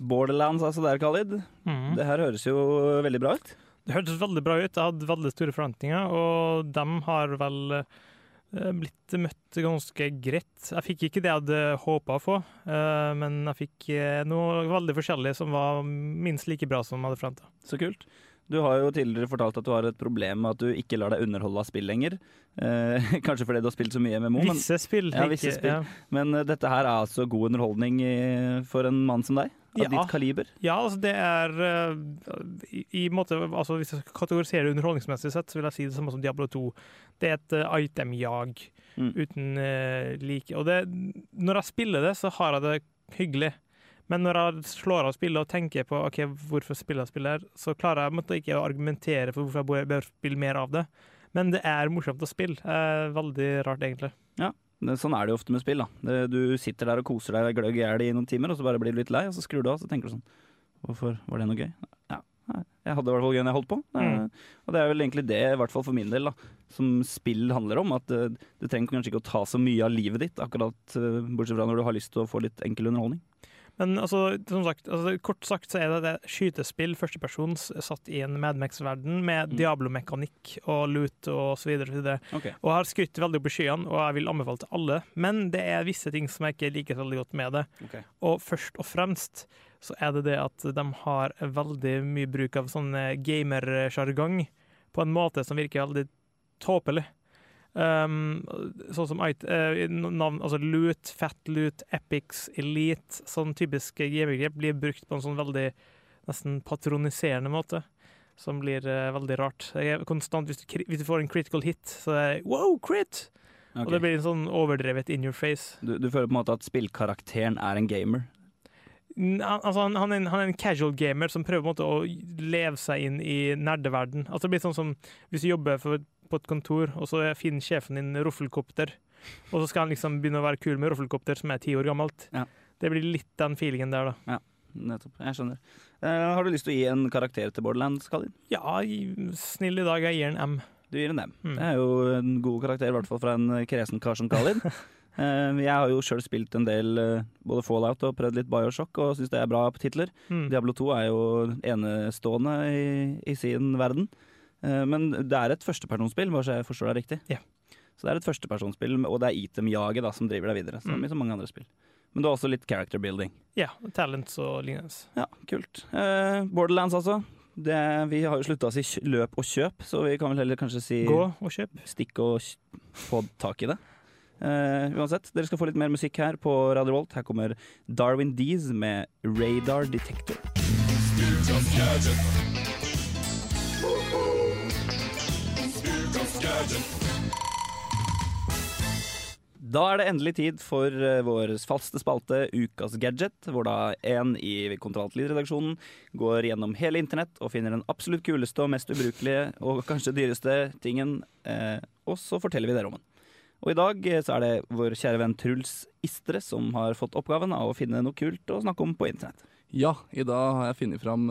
Borderlands altså der, Khalid. Mm. Det her høres jo veldig bra ut. Det hørtes veldig bra ut. Jeg hadde veldig store forventninger, og de har vel eh, blitt møtt ganske greit. Jeg fikk ikke det jeg hadde håpa å få, eh, men jeg fikk eh, noe veldig forskjellig som var minst like bra som jeg hadde forventa. Så kult. Du har jo tidligere fortalt at du har et problem med at du ikke lar deg underholde av spill lenger. Eh, kanskje fordi du har spilt så mye MMO. Visse spill, Ja, ikke- visse spill. ja. Men dette her er altså god underholdning for en mann som deg? Av Ja. ditt kaliber? Ja, altså det er eh, i, i måte, altså Hvis jeg skal kategorisere underholdningsmessig sett, så vil jeg si det samme som Diablo 2. Det er et uh, itemjag Mm. uten uh, like. Og det, når jeg spiller det, så har jeg det hyggelig. Men når jeg slår av spillet og tenker på ok, hvorfor spiller jeg spillet, her, så klarer jeg måtte ikke å argumentere for hvorfor jeg bør- spille mer av det. Men det er morsomt å spille. Eh, veldig rart, egentlig. Ja, sånn er det jo ofte med spill. da. Du sitter der og koser deg gløgg i hjel i noen timer, og så bare blir du litt lei, og så skrur du av, så tenker du sånn Hvorfor var det noe gøy? Ja, jeg hadde i hvert fall gøy når jeg holdt på. Mm. Og det er vel egentlig det, i hvert fall for min del, da, som spill handler om. At eh, du trenger kanskje ikke å ta så mye av livet ditt, akkurat eh, bortsett fra når du har lyst til å få litt enkel underholdning. Men altså, som sagt, altså, kort sagt så er det, det skytespill, førstepersons, satt i en Mad Max-verden med Diablo-mekanikk og loot og så videre. Og, så videre. Okay. og har skutt veldig opp i skyene, og jeg vil anbefale til alle. Men det er visse ting som jeg ikke liker så veldig godt med det. Okay. Og først og fremst så er det det at de har veldig mye bruk av sånn eh, gamersjargong på en måte som virker veldig tåpelig. Um, sånn som eh, navn, altså loot, fat loot, epics, elite, sånn typiske gamegrep blir brukt på en sånn veldig nesten patroniserende måte. Som blir uh, veldig rart. Konstant, hvis du, hvis du får en critical hit, så er det wow, crit! Okay. Og det blir en sånn overdrevet in your face. Du, du føler på en måte at spillkarakteren er en gamer? Altså, han, han, er en, han er en casual gamer som prøver på en måte å leve seg inn i nerdeverden. Altså, det blir sånn som hvis du jobber for, på et kontor, og så finner sjefen din roffelkopter, og så skal han liksom begynne å være kul med roffelkopter som er ti år gammelt. Ja. Det blir litt den feelingen der, da. Ja, nettopp. Jeg skjønner. Uh, har du lyst til å gi en karakter til Borderlands, Kalin? Ja, snill i dag, jeg gir en M. Du gir en M. Mm. Det er jo en god karakter, i hvert fall fra en kresen kar som Kalin. Eh, jeg har jo sjøl spilt en del eh, både Fallout og prøvd litt Bioshock, og syns det er bra på titler. Mm. Diablo 2 er jo enestående i, i sin verden. Eh, men det er et førstepersonsspill, bare så jeg forstår det riktig. Ja. Så det er et førstepersonsspill, og det er itemjaget da, som driver deg videre. Som Mm. i så mange andre spill. Men det er også litt character building. Ja, talents og lignende. Ja, kult. Eh, Borderlands, altså. Det, vi har jo slutta å si løp og kjøp, så vi kan vel heller kanskje si Gå og kjøp. Stikk og få tak i det. Eh, uansett, dere skal få litt mer musikk her på Radio Volt. Her kommer Darwin Dees med Radar Detector. Da er det endelig tid for eh, vår faste spalte Ukas gadget, hvor da en i Kontrolltid-redaksjonen går gjennom hele internett og finner den absolutt kuleste og mest ubrukelige og kanskje dyreste tingen, eh, og så forteller vi dere om den. Og i dag eh, så er det vår kjære venn Truls Istre som har fått oppgaven av å finne noe kult å snakke om på internett. Ja, i dag har jeg funnet fram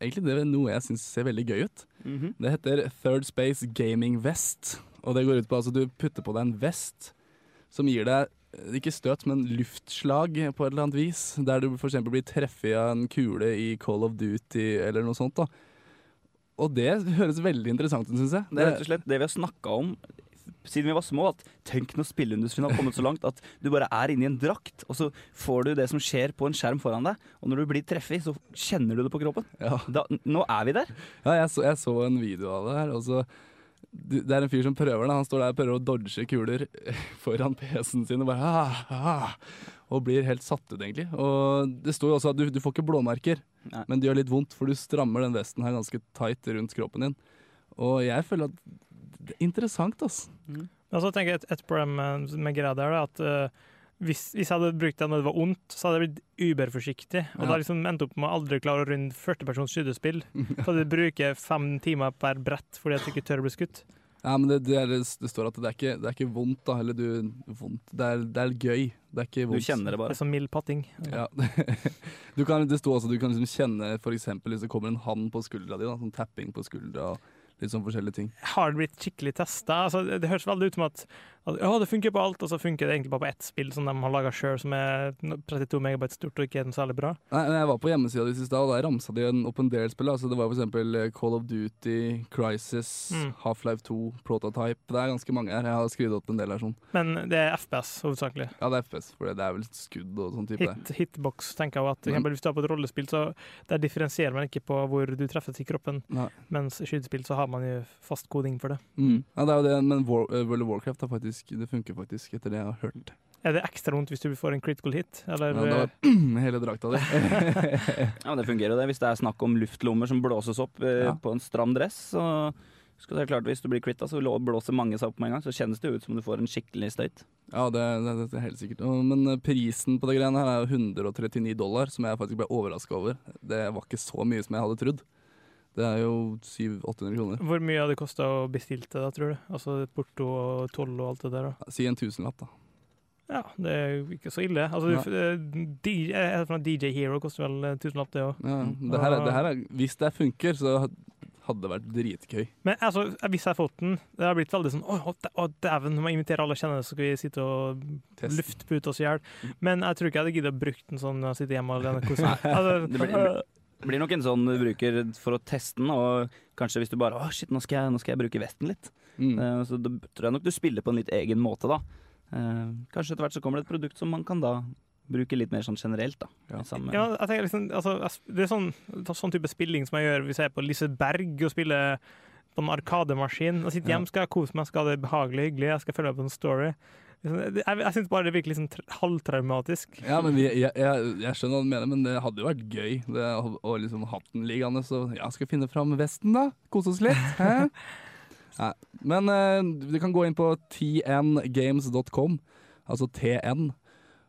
egentlig det er noe jeg syns ser veldig gøy ut. Mhm. Det heter Third Space Gaming Vest. Og det går ut på altså du putter på deg en vest som gir deg eh, ikke støt, men luftslag på et eller annet vis. Der du f.eks. blir treffet av en kule i Call of Duty eller noe sånt. da. Og det høres veldig interessant ut, syns jeg. Det er rett og slett det vi har snakka om siden vi var små. At tenk når spilleindustrien har kommet så langt at du bare er inni en drakt, og så får du det som skjer på en skjerm foran deg. Og når du blir treffet, så kjenner du det på kroppen. Ja. Da, nå er vi der. Ja, jeg så, jeg så en video av det her. Og så, det er en fyr som prøver det. Han står der og prøver å dodge kuler foran PC-en sin og bare ah, ah, Og blir helt satt ut, egentlig. Og det står jo også at du, du får ikke blåmerker, Nei. men det gjør litt vondt, for du strammer den vesten her ganske tight rundt kroppen din. Og jeg føler at interessant, altså. Men så tenker jeg et, et problem med, med greia der, er at uh, hvis, hvis jeg hadde brukt det når det var ondt, så hadde jeg blitt uberforsiktig. Og Ja. da liksom endte opp med å aldri klare å runde 40 persons skytespill. Så du bruker fem timer per brett fordi jeg ikke tør å bli skutt. Ja, men det, det, er, det står at det er ikke, det er ikke vondt, da. Eller du vondt. Det er, det er gøy. Det er ikke vondt. kjenner det bare. Det er som mild patting. Ja. du kan, det står også at du kan liksom kjenne eksempel hvis det kommer en hand på skuldra di, da, sånn tapping på skuldra og litt sånn forskjellige ting. Har det blitt skikkelig testa? Altså, det, høres veldig ut som at, at ja, det funker på alt, og så funker det egentlig bare på ett spill som de har laga sjøl, som er 32 megabyte stort og ikke er noe særlig bra. Nei, men Jeg var på hjemmesida deres i stad, og der ramsa de en- opp en del spill. Altså, det var eksempel eh, Call of Duty, Crisis, Mm. Half-Life 2, Prototype. Det er ganske mange her. Jeg har skrevet opp en del her sånn. Men det er FPS hovedsakelig. Ja, det er FPS, for det er vel skudd og sånn type. Hit, hitbox, tenker jeg at eksempel, Hvis du har på et rollespill, så der differensierer man ikke på hvor du treffes i kroppen. Nei. Mens i skytespill så har man jo fast koding for det. Mm. Ja, det er jo det, men War, eh, World of Warcraft har faktisk, det funker faktisk, etter det jeg har hørt. Er det ekstra vondt hvis du får en critical hit? Eller, Ja, det var hele drakta di. Ja, men det fungerer jo det. Hvis det er snakk om luftlommer som blåses opp eh, Ja. på en stram dress, så skal det klart hvis du blir quitta, så blåser mange seg opp med en gang. Så kjennes det ut som du får en skikkelig støyt. Ja, det, det, det er helt sikkert. Men eh, prisen på det greiene her er 139 dollar, som jeg faktisk ble overraska over. Det var ikke så mye som jeg hadde trodd. Det er jo 700-800 kroner. Hvor mye hadde det kosta å bestille det, da, tror du? Altså porto og toll og alt det der? da? Si en tusenlapp, da. Ja, det er jo ikke så ille. Altså, eh, DJ, fra DJ Hero koster vel en tusenlapp, det òg. Ja, det her, er- det her er, hvis det funker, så hadde det vært dritgøy. Men altså, hvis jeg har fått den Det har blitt veldig sånn Å, å, dæ- å, dæven, nå må jeg invitere alle jeg kjenner, så skal vi sitte og Teste. luftpute oss i hjel. Men jeg tror ikke jeg hadde giddet å bruke den sånn når jeg sitter hjemme alene. Altså, Det blir, det blir nok en sånn du bruker for å teste den, og kanskje hvis du bare Å, shit, nå skal jeg, nå skal jeg bruke vesten litt. Mm. Uh, så da tror jeg nok du spiller på en litt egen måte, da. Uh, kanskje etter hvert så kommer det et produkt som man kan da bruke litt mer sånn generelt, da. Ja. Ja, jeg tenker liksom, altså, det er sånn, sånn type spilling som jeg gjør hvis jeg er på Liseberg og spiller på en arkademaskin. Og sitter hjemme, skal jeg kose meg, skal ha det behagelig, hyggelig, jeg skal følge med på en story. Liksom, Jeg, jeg syns bare det virker sånn halvtraumatisk. Ja, men jeg, jeg, jeg, skjønner hva du mener, men det hadde jo vært gøy det, å, å liksom hatt den liggende. Så ja, skal vi finne fram vesten, da? Kose oss litt? Hæ? Nei. Men eh, du kan gå inn på tngames.com, altså TN,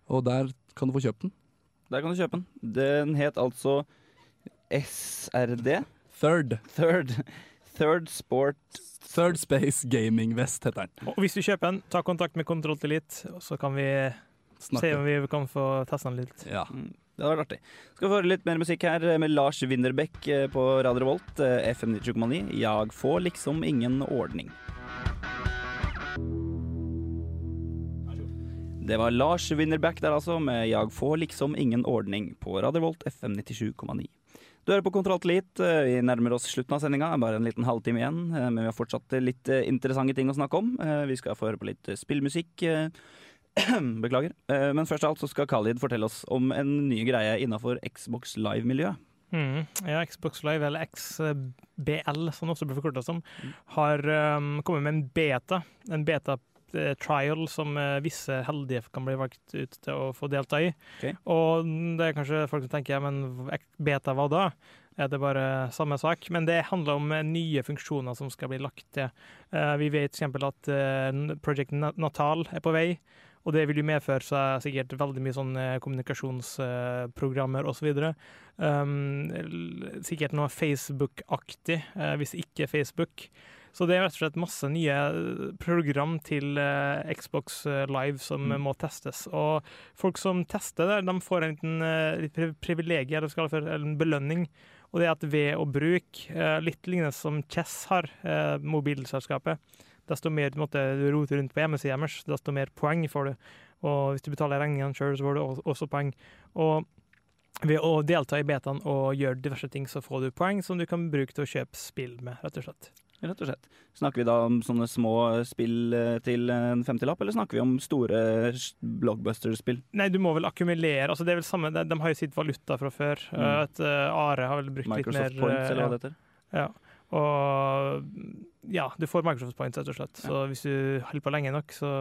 og der kan du få kjøpt den. Der kan du kjøpe den. Den het altså SRD. Third. Third. Third Sport Third Space Gaming Vest heter den. Og hvis du kjøper den, ta kontakt med Kontroll til Elite, og så kan vi Snakke. se om vi kan få testa den litt. Ja. Det hadde vært artig. Skal vi få høre litt mer musikk her med Lars Winnerbäck eh, på Radio Revolt, eh, FM 97,9. Jeg får liksom ingen ordning. Det var Lars Winderbeck der altså, med 'Jeg får liksom ingen ordning' på Radio Revolt FM 97,9. Du hører på Kontroll Elite. Vi nærmer oss slutten av sendinga. Bare en liten halvtime igjen. eh, Men vi har fortsatt litt eh, interessante ting å snakke om. Eh, Vi skal få høre på litt eh, spillmusikk. eh, Beklager. Eh, Men først av alt så skal Khalid fortelle oss om en ny greie innafor Xbox Live-miljøet. Mm. Ja, Xbox Live, eller XBL som det også blir forkorta som, har um, kommet med en beta. En beta-trial som eh, visse heldige kan bli valgt ut til å få delta i. Okay. Og det er kanskje folk som tenker ja, men beta hva da? Er det bare samme sak? Men det handler om eh, nye funksjoner som skal bli lagt til. Eh, vi vet f.eks. at eh, Project Natal er på vei. Og det vil jo medføre seg sikkert veldig mye sånn eh, kommunikasjonsprogrammer osv. Um, l- sikkert noe Facebook-aktig, eh, hvis ikke Facebook. Så det er rett og slett masse nye eh, program til eh, Xbox eh, Live som Mm. må testes. Og folk som tester det, de får en liten litt privilegier, eller skal for, en belønning. Og det er at ved å bruke litt lignende som Chess har, mobilselskapet, desto mer du måtte du roter rundt på hjemmesida deres, desto mer poeng får du. Og hvis du betaler regningene sjøl, så får du også poeng. Og ved å delta i betaen og gjøre diverse ting, så får du poeng som du kan bruke til å kjøpe spill med, rett og slett. Rett og slett. Snakker vi da om sånne små spill eh, til en femtilapp, eller snakker vi om store blockbuster-spill? Nei, du må vel akkumulere. altså det er vel samme, De, de har jo sitt valuta fra før. Mm. Uh, at uh, Are har vel brukt Microsoft litt mer Microsoft Points, eller hva ja. det heter? Ja. Og ja, du får Microsoft Points, rett og slett. Så hvis du holder på lenge nok, så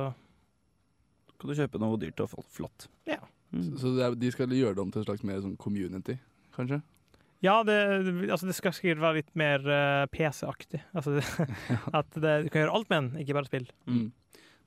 Kan du kjøpe noe dyrt og flott? Ja. Så, så er, de skal gjøre det om til en slags mer sånn community, kanskje? Ja, det, altså det skal sikkert være litt mer uh, PC-aktig. Altså, at det, du kan gjøre alt med den, ikke bare spill. Mm.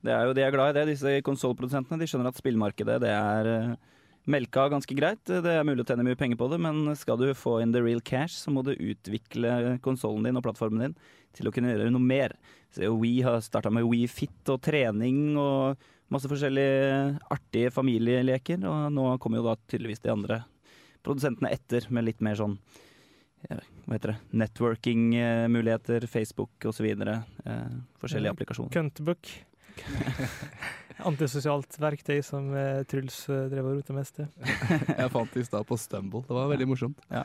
Det er jo de er glad i det, disse konsollprodusentene. De skjønner at spillmarkedet det er uh, melka ganske greit. Det er mulig å tjene mye penger på det, men skal du få in the real cash, så må du utvikle konsollen din og plattformen din til å kunne gjøre noe mer. Så We har starta med We Fit og trening og masse forskjellige artige familieleker, og nå kommer jo da tydeligvis de andre produsentene etter med litt mer sånn hva heter det, networking-muligheter, Facebook osv. Eh, forskjellige applikasjoner. Cuntbook. Antisosialt verktøy som eh, Truls eh, drev og rota mest i. Jeg fant det i stad på Stumble. Det var veldig morsomt. Ja.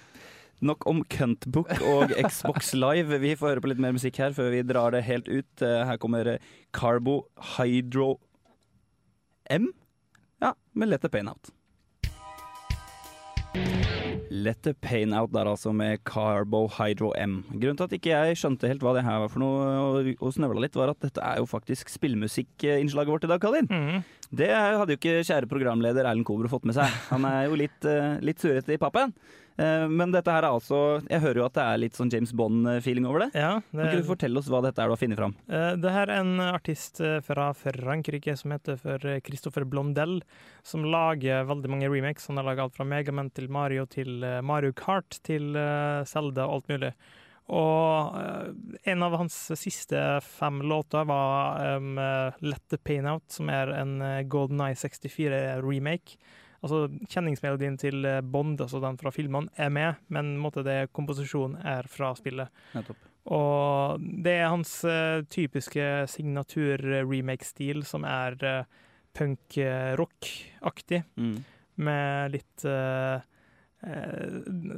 Nok om Cuntbook og Xbox Live. Vi får høre på litt mer musikk her før vi drar det helt ut. Eh, Her kommer Carbo Hydro M. Ja, med Let the Pain Out. Let the Pain Out der altså med Carbohydro M. Grunnen til at ikke jeg skjønte helt hva det her var for noe, og, og snøvla litt, var at dette er jo faktisk spillmusikkinnslaget vårt i dag, Kalin. Det hadde jo ikke kjære programleder Erlend Kobro fått med seg. Han er jo litt, eh, litt surrete i pappen. Eh, Men dette her er altså Jeg hører jo at det er litt sånn James Bond-feeling over det. Ja, Kan ikke du fortelle oss hva dette er du har funnet fram? Eh, Det her er en artist eh, fra Frankrike som heter for Christopher Blondel, som lager veldig mange remakes. Han har laget alt fra Megaman til Mario til Mario Kart til Selda og alt mulig. Og en av hans siste fem låter var um, Let the Pain Out, som er en Golden Eye 64-remake. Altså Kjenningsmelodien til eh, Bond, altså den fra filmene, er med, men måtte det komposisjonen er fra spillet. Nettopp. Og det er hans uh, typiske signatur-remake-stil, som er uh, punk-rock-aktig, Mm. med litt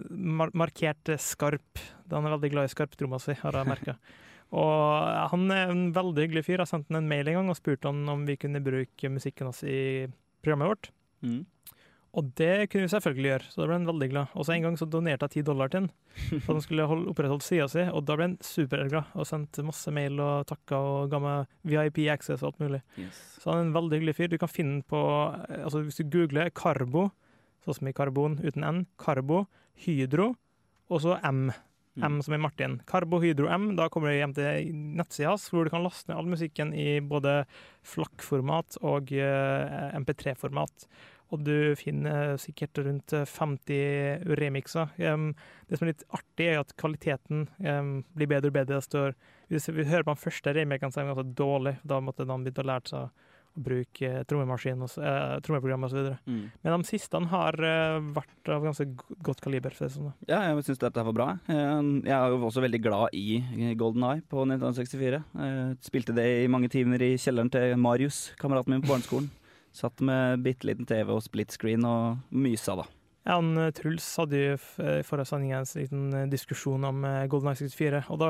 mar markert skarp. Han er veldig glad i skarptromma si, har jeg merka. Og han er en veldig hyggelig fyr. Jeg sendte han en mail en gang og spurte han om vi kunne bruke musikken hans i programmet vårt. Mm. Og det kunne vi selvfølgelig gjøre, så da ble han veldig glad. Og så en gang så donerte jeg ti dollar til han, for at han skulle holde, opprettholdt sida si, og da ble han superglad og sendte masse mail og takka og ga meg VIP access og alt mulig. Yes. Så han er en veldig hyggelig fyr. Du kan finne på altså Hvis du googler Karbo, sånn som i karbon uten N, Karbo, Hydro, og så M. M som i Martin. Karbo Hydro M. Da kommer du hjem til nettsida hans, hvor du kan laste ned all musikken i både flakkformat og eh, MP3-format. Og du finner sikkert rundt 50 remixer. Um, det som er litt artig, er at kvaliteten blir bedre og bedre. Står, hvis vi hører på den første remaken, så er den ganske dårlig. Da måtte han begynt å lære seg å bruke eh, trommemaskin og så- eh, trommeprogram osv. Mm. Men de siste har eh, vært av ganske godt kaliber. For sånn. Ja, jeg syns dette er var bra. Eh, Jeg er jo også veldig glad i Golden Eye på 1964. Jeg Spilte det i mange timer i kjelleren til Marius, kameraten min på barneskolen. Satt med bitte liten TV og split screen og mysa, da. Ja, han, eh, Truls hadde jo eh, i forrige sending en liten eh, diskusjon om Golden Eye 64. Og da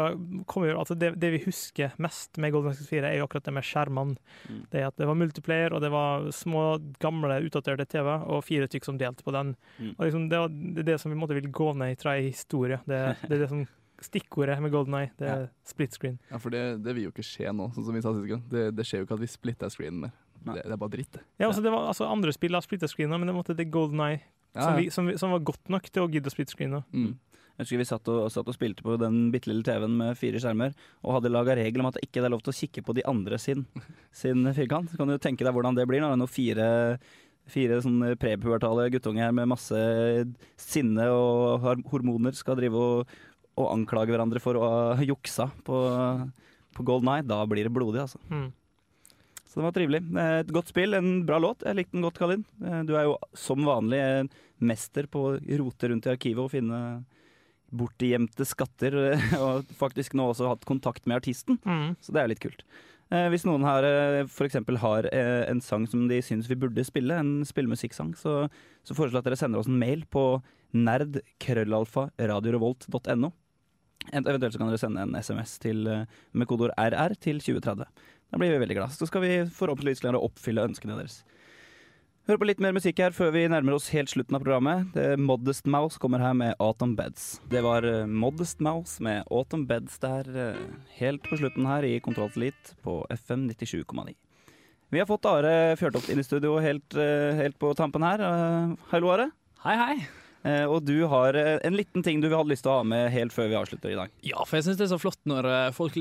kommer jo, altså det, det vi husker mest med Golden Eye 64, er jo akkurat det med skjermene. Mm. Det at det var multiplayer, og det var små, gamle, utdaterte TV, og fire stykk som delte på den. Mm. Og liksom, det, var, det er det som vi måtte vil gå ned i, tre i historie. Det, det er det som stikkordet med Golden Eye. Det er Ja. split screen. Ja, for det, det vil jo ikke skje nå, sånn som vi sa sist gang. Det, det skjer jo ikke at vi splitter screenen mer. Det, det er bare dritt, det. Ja, altså, det var, altså Andre spill har splitta screen, men det måtte det Golden Eye Ja, som, vi, som, vi, som var godt nok til å gidde å splitte screen. Mm. Jeg husker vi satt og, satt og spilte på den bitte lille TV-en med fire skjermer, og hadde laga regel om at det ikke er lov til å kikke på de andre sin, sin firkant. Så kan du tenke deg hvordan det blir når det er fire, fire sånne prepubertale guttunger med masse sinne og hormoner skal drive og, og anklage hverandre for å ha juksa på, på Golden Eye. Da blir det blodig, altså. Mm. Så det var trivelig. Eh, Et godt spill, en bra låt. Jeg likte den godt, Kalin. Eh, Du er jo som vanlig en mester på å rote rundt i arkivet og finne bortgjemte skatter, eh, og faktisk nå også hatt kontakt med artisten. Mm. Så det er litt kult. Eh, hvis noen her eh, f.eks. har eh, en sang som de syns vi burde spille, en spillemusikksang, så, så foreslår jeg at dere sender oss en mail på nerd.krøllalfa.radiorevolt.no. Eventuelt så kan dere sende en SMS til, eh, med kodeord RR til 2030. Da blir vi veldig glad. Så skal vi forhåpentligvis klare å oppfylle ønskene deres. Hør på litt mer musikk her før vi nærmer oss helt slutten av programmet. Det Modest Mouse kommer her med Autumn Beds. Det var eh, Modest Mouse med Autumn Beds der eh, helt på slutten her i Kontroll til på FM 97,9. Vi har fått Are Fjørtoft inn i studio helt, eh, helt på tampen her. Hallo, Are. Hei, hei. Eh, Og du har eh, en liten ting du hadde lyst til å ha med helt før vi avslutter i dag. Ja, for jeg syns det er så flott når eh, folk,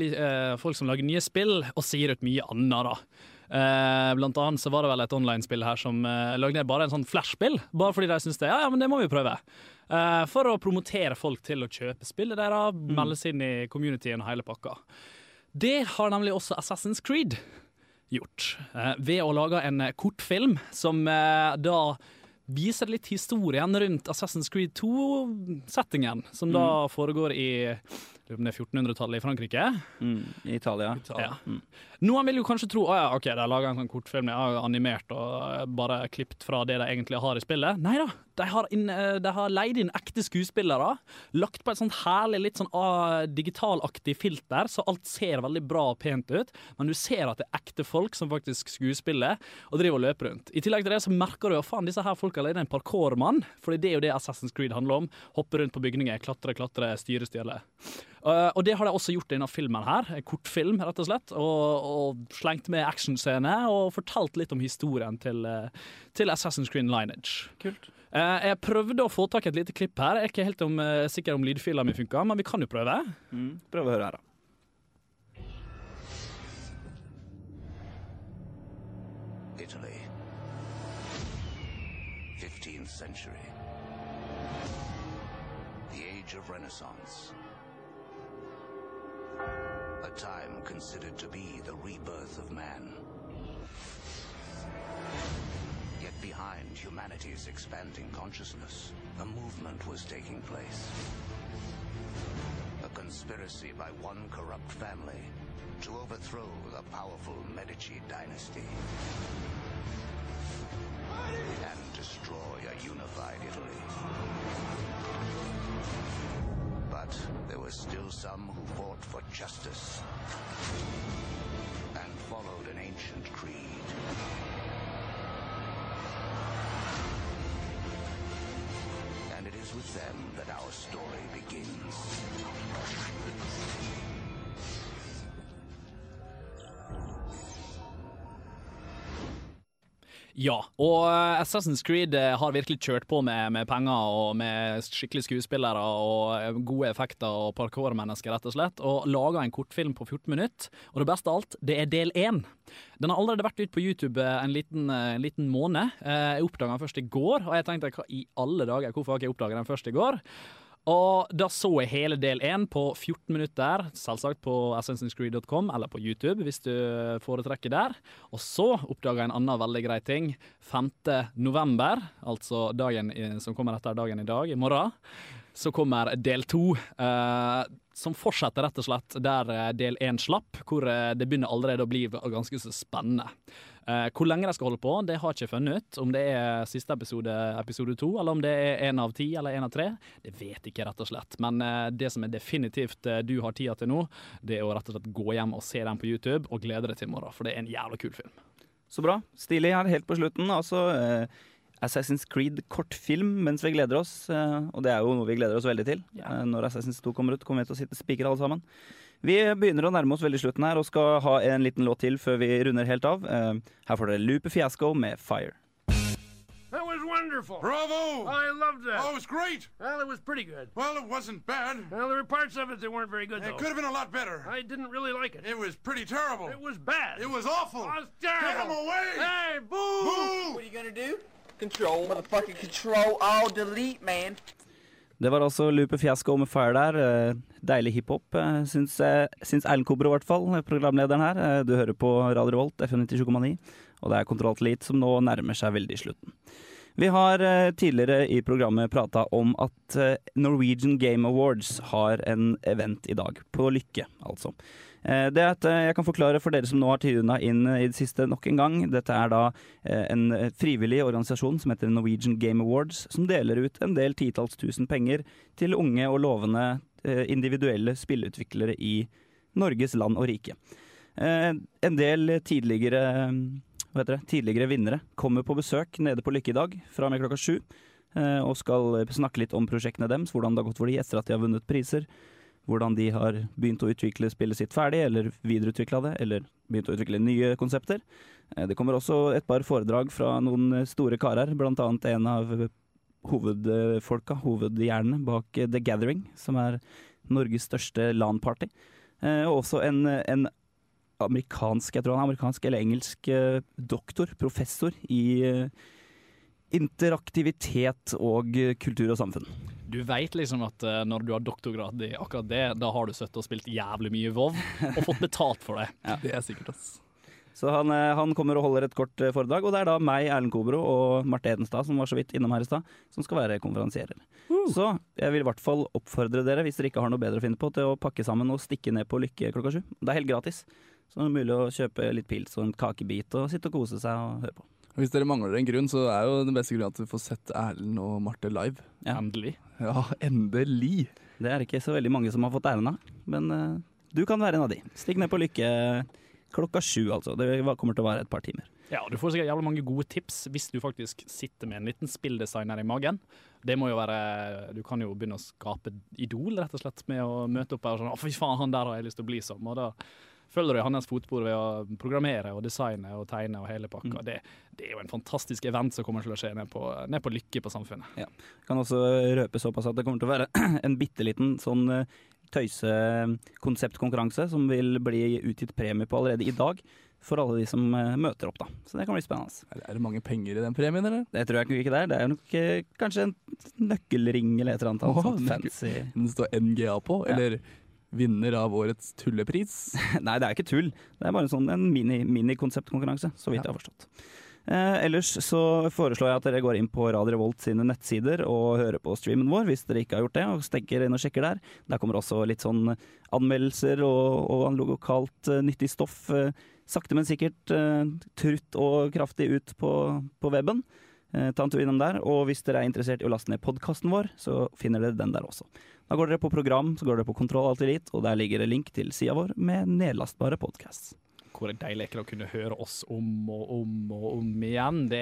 folk som lager nye spill, og sier ut mye annet, da. Blant annet så var det vel et online-spill her som lagde bare en sånn flashspill, bare fordi de syntes det. Ja, ja, men det må vi prøve. For å promotere folk til å kjøpe spillet deres, melde seg inn i communityen og hele pakka. Det har nemlig også Assassin's Creed gjort, eh, ved å lage en kortfilm som eh, da viser litt historien rundt Assassin's Creed 2-settingen, som da foregår i lurer på om det er 1400-tallet i Frankrike. I Italia. Ja. Noen vil jo kanskje tro at ja, ok, de har laga en sånn kortfilm, de har animert og eh, bare klippet fra det de egentlig har i spillet. Nei da, de har, inn, eh, de har leid inn ekte skuespillere. Lagt på et sånt herlig, litt sånn ah, digitalaktig filter, så alt ser veldig bra og pent ut. Men du ser at det er ekte folk som faktisk skuespiller og driver og løper rundt. I tillegg til det så merker du jo faen, disse her folka leid en parkourmann, for det er jo det Assassin's Creed handler om. Hoppe rundt på bygninger, klatre, klatre, styre, stjele. Uh, og det har de også gjort i denne filmen her. En kortfilm, rett og slett. Og, og slengt med actionscener og fortalt litt om historien til, uh, til Assassin's Creed Lineage. Kult. Uh, jeg prøvde å få tak i et lite klipp her. Jeg er ikke helt om, uh, sikker om lydfila mi funka, men vi kan jo prøve. Prøv å høre her, da. Italy. 15th century. The age of Renaissance. A time considered to be the rebirth of man. Yet behind humanity's expanding consciousness, a movement was taking place. A conspiracy by one corrupt family to overthrow the powerful Medici dynasty and destroy a unified Italy. There were still some who fought for justice and followed an ancient creed. And it is with them that our story begins. Ja, og eh, Assassin's Creed eh, har virkelig kjørt på med, med penger og med skikkelige skuespillere og eh, gode effekter og parkourmennesker, rett og slett, og laga en kortfilm på 14 minutter. Og det beste av alt, det er del én. Den har allerede vært ute på YouTube en liten, en liten måned. Jeg oppdaga den først i går, og jeg tenkte hva i alle dager, hvorfor har jeg ikke oppdaga den først i går? Og da så jeg hele del én på 14 minutter, selvsagt på assassinscreed.com eller på YouTube, hvis du foretrekker der. Og så oppdaga jeg en annen veldig grei ting. 5. november, altså dagen som kommer etter dagen i dag, i morgen, så kommer del to. Eh, som fortsetter rett og slett der eh, del én slapp, hvor eh, det begynner allerede å bli ganske så spennende. Eh, hvor lenge de skal holde på, det har jeg ikke funnet ut. Om det er siste episode, episode to, eller om det er én av ti eller én av tre. Det vet ikke, rett og slett. Men eh, det som er definitivt eh, du har tida til nå, det er å rett og slett gå hjem og se den på YouTube, og glede deg til i morgen, for det er en jævla kul film. Så bra. Stilig her helt på slutten. Altså eh, Assassin's Creed kortfilm mens vi gleder oss. Eh, og det er jo noe vi gleder oss veldig til. Eh, når Assassin's 2 kommer ut, kommer vi til å sitte spikere alle sammen. Vi begynner å nærme oss veldig slutten her og skal ha en liten låt til før vi runder helt av. Eh, her får dere Lupe Fiasco med Fire. That was wonderful. Bravo! I loved that. Oh, it was great. Well, it was pretty good. Well, it wasn't bad. Well, there were parts of it that weren't very good, It though. could have been a lot better. I didn't really like it. It was pretty terrible. It was bad. It was awful. It was terrible. Get him away! Hey, boo! Boo! What are you gonna do? Control, motherfucking control, all delete, man. Det var altså Lupe Fiasco med Fire der. Eh, Deilig hiphop, eh, syns, eh, syns Erlend Kobro i hvert fall, programlederen her. Du hører på Radio Revolt, FM 97,9, og det er Kontroll til som nå nærmer seg veldig slutten. Vi har tidligere i programmet prata om at Norwegian Game Awards har en event i dag, på Lykke altså. Eh, Det er at eh, jeg kan forklare for dere som nå har tuna inn eh, i det siste nok en gang. Dette er da en frivillig organisasjon som heter Norwegian Game Awards, som deler ut en del titalls tusen penger til unge og lovende individuelle spillutviklere i Norges land og rike. En del tidligere det, tidligere vinnere kommer på besøk nede på Lykke i dag fra og med klokka sju. Og skal snakke litt om prosjektene deres, hvordan det har gått for de etter at de har vunnet priser. Hvordan de har begynt å utvikle spillet sitt ferdig, eller videreutvikla det, eller begynt å utvikle nye konsepter. Eh, Det kommer også et par foredrag fra noen store karer, annet en av hovedfolka, hovedhjernene bak eh, The Gathering, som er Norges største LAN-party. Eh, Og også en, en amerikansk, jeg tror han er amerikansk eller engelsk eh, doktor, professor i eh, interaktivitet og kultur og samfunn. Du veit liksom at eh, når du har doktorgrad i akkurat det, da har du sittet og spilt jævlig mye Vov og fått betalt for det. ja. Det er sikkert, ass. Så han, eh, han kommer og holder et kort eh, foredrag, og det er da meg, Erlend Kobro og Marte Edenstad, som var så vidt innom her i stad, som skal være konferansierer. Så jeg vil i hvert fall oppfordre dere, hvis dere ikke har noe bedre å finne på, til å pakke sammen og stikke ned på Lykke klokka sju. Det er helt gratis. Så det er mulig å kjøpe litt pils og en kakebit og sitte og kose seg og høre på. Hvis dere mangler en grunn, så er jo den beste grunnen at du får sett Erlend og Marte live. Ja. Endelig. Ja, endelig. Det er ikke så veldig mange som har fått æren av, men uh, du kan være en av de. Stikk ned på Lykke klokka sju, altså. Det kommer til å være et par timer. Ja, og Du får sikkert jævlig mange gode tips hvis du faktisk sitter med en liten spilldesigner i magen. Det må jo være, Du kan jo begynne å skape idol rett og slett med å møte opp her og sånn 'Å, fy faen, han der har jeg lyst til å bli som'. Og da følger du i hans fotspor ved å programmere og designe og tegne og hele pakka. Det, det er jo en fantastisk event som kommer til å skje ned på, ned på Lykke på Samfunnet. Ja. Kan også røpe såpass at det kommer til å være en bitte liten sånn eh, tøysekonseptkonkurranse som vil bli utgitt premie på allerede i dag. For alle de som eh, møter opp, da. Så det kan bli spennende. Er det mange penger i den premien, eller? Det tror jeg ikke det er. Det er nok eh, kanskje en nøkkelring eller et eller annet. Oh, sånt fancy. Den står NGA på, Ja. Vinner av årets tullepris. Nei, det er ikke tull. Det er bare sånn en mini- minikonseptkonkurranse, så vidt jeg har forstått. Eh, ellers så foreslår jeg at dere går inn på Radio Revolt sine nettsider og hører på streamen vår, hvis dere ikke har gjort det, og stikker inn og sjekker der. Der kommer også litt sånn anmeldelser og, og lokalt eh, nyttig stoff. eh, sakte, men sikkert eh, trutt og kraftig ut på, på weben. Eh, ta en tur innom der. Og hvis dere er interessert i å laste ned podkasten vår, så finner dere den der også. Da går dere på program, så går dere på Kontroll Alt Elite, og der ligger det link til sida vår med nedlastbare podcasts. Hvor deilig er det å kunne høre oss om og om og om igjen? Det,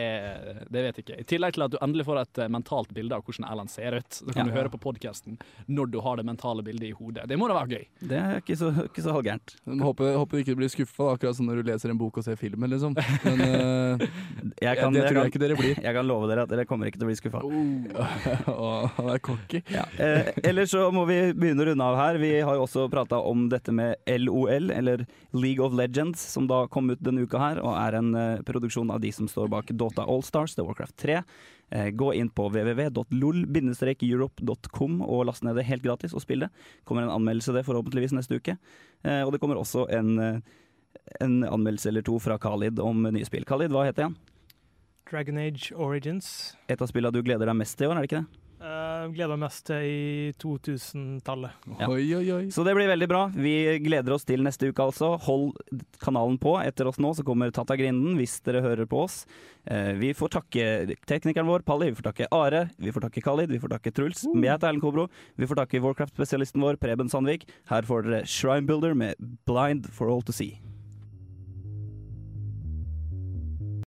det vet jeg ikke. I tillegg til at du endelig får et eh, mentalt bilde av hvordan Erlend ser ut. Så kan Ja. du høre på podkasten når du har det mentale bildet i hodet. Det må da være gøy. Det er ikke så, ikke så halvgærent. Håper, håper du ikke blir skuffa, akkurat som når du leser en bok og ser filmen, liksom. Men uh, Jeg kan, det jeg tror kan- jeg ikke dere blir. Jeg kan love dere at dere kommer ikke til å bli skuffa. Åh, han er cocky. Eh, ellers så må vi begynne å runde av her. Vi har jo også prata om dette med LOL, eller League of Legends, som da kom ut denne uka her, og er en uh, produksjon av de som står bak Dota Allstars, The Warcraft 3. Uh, gå inn på www.lol-europe.com og last ned det helt gratis og spill det. kommer en anmeldelse det forhåpentligvis neste uke. Uh, og det kommer også en, eh, en anmeldelse eller to fra Khalid om nye spill. Khalid, hva heter han? Dragon Age Origins. Et av spillene du gleder deg mest til i år, er det ikke det? Uh, gleder meg mest til i 2000-tallet. Ja. Så det blir veldig bra. Vi gleder oss til neste uke, altså. Hold kanalen på. Etter oss nå så kommer Tata Grinden, hvis dere hører på oss. Eh, vi får takke teknikeren vår, Palli. Vi får takke Are. Vi får takke Khalid. Vi får takke Truls. Jeg heter Erlend Kobro. Vi får takke Warcraft-spesialisten vår, Preben Sandvik. Her får dere Shrine Builder med Blind for all to see.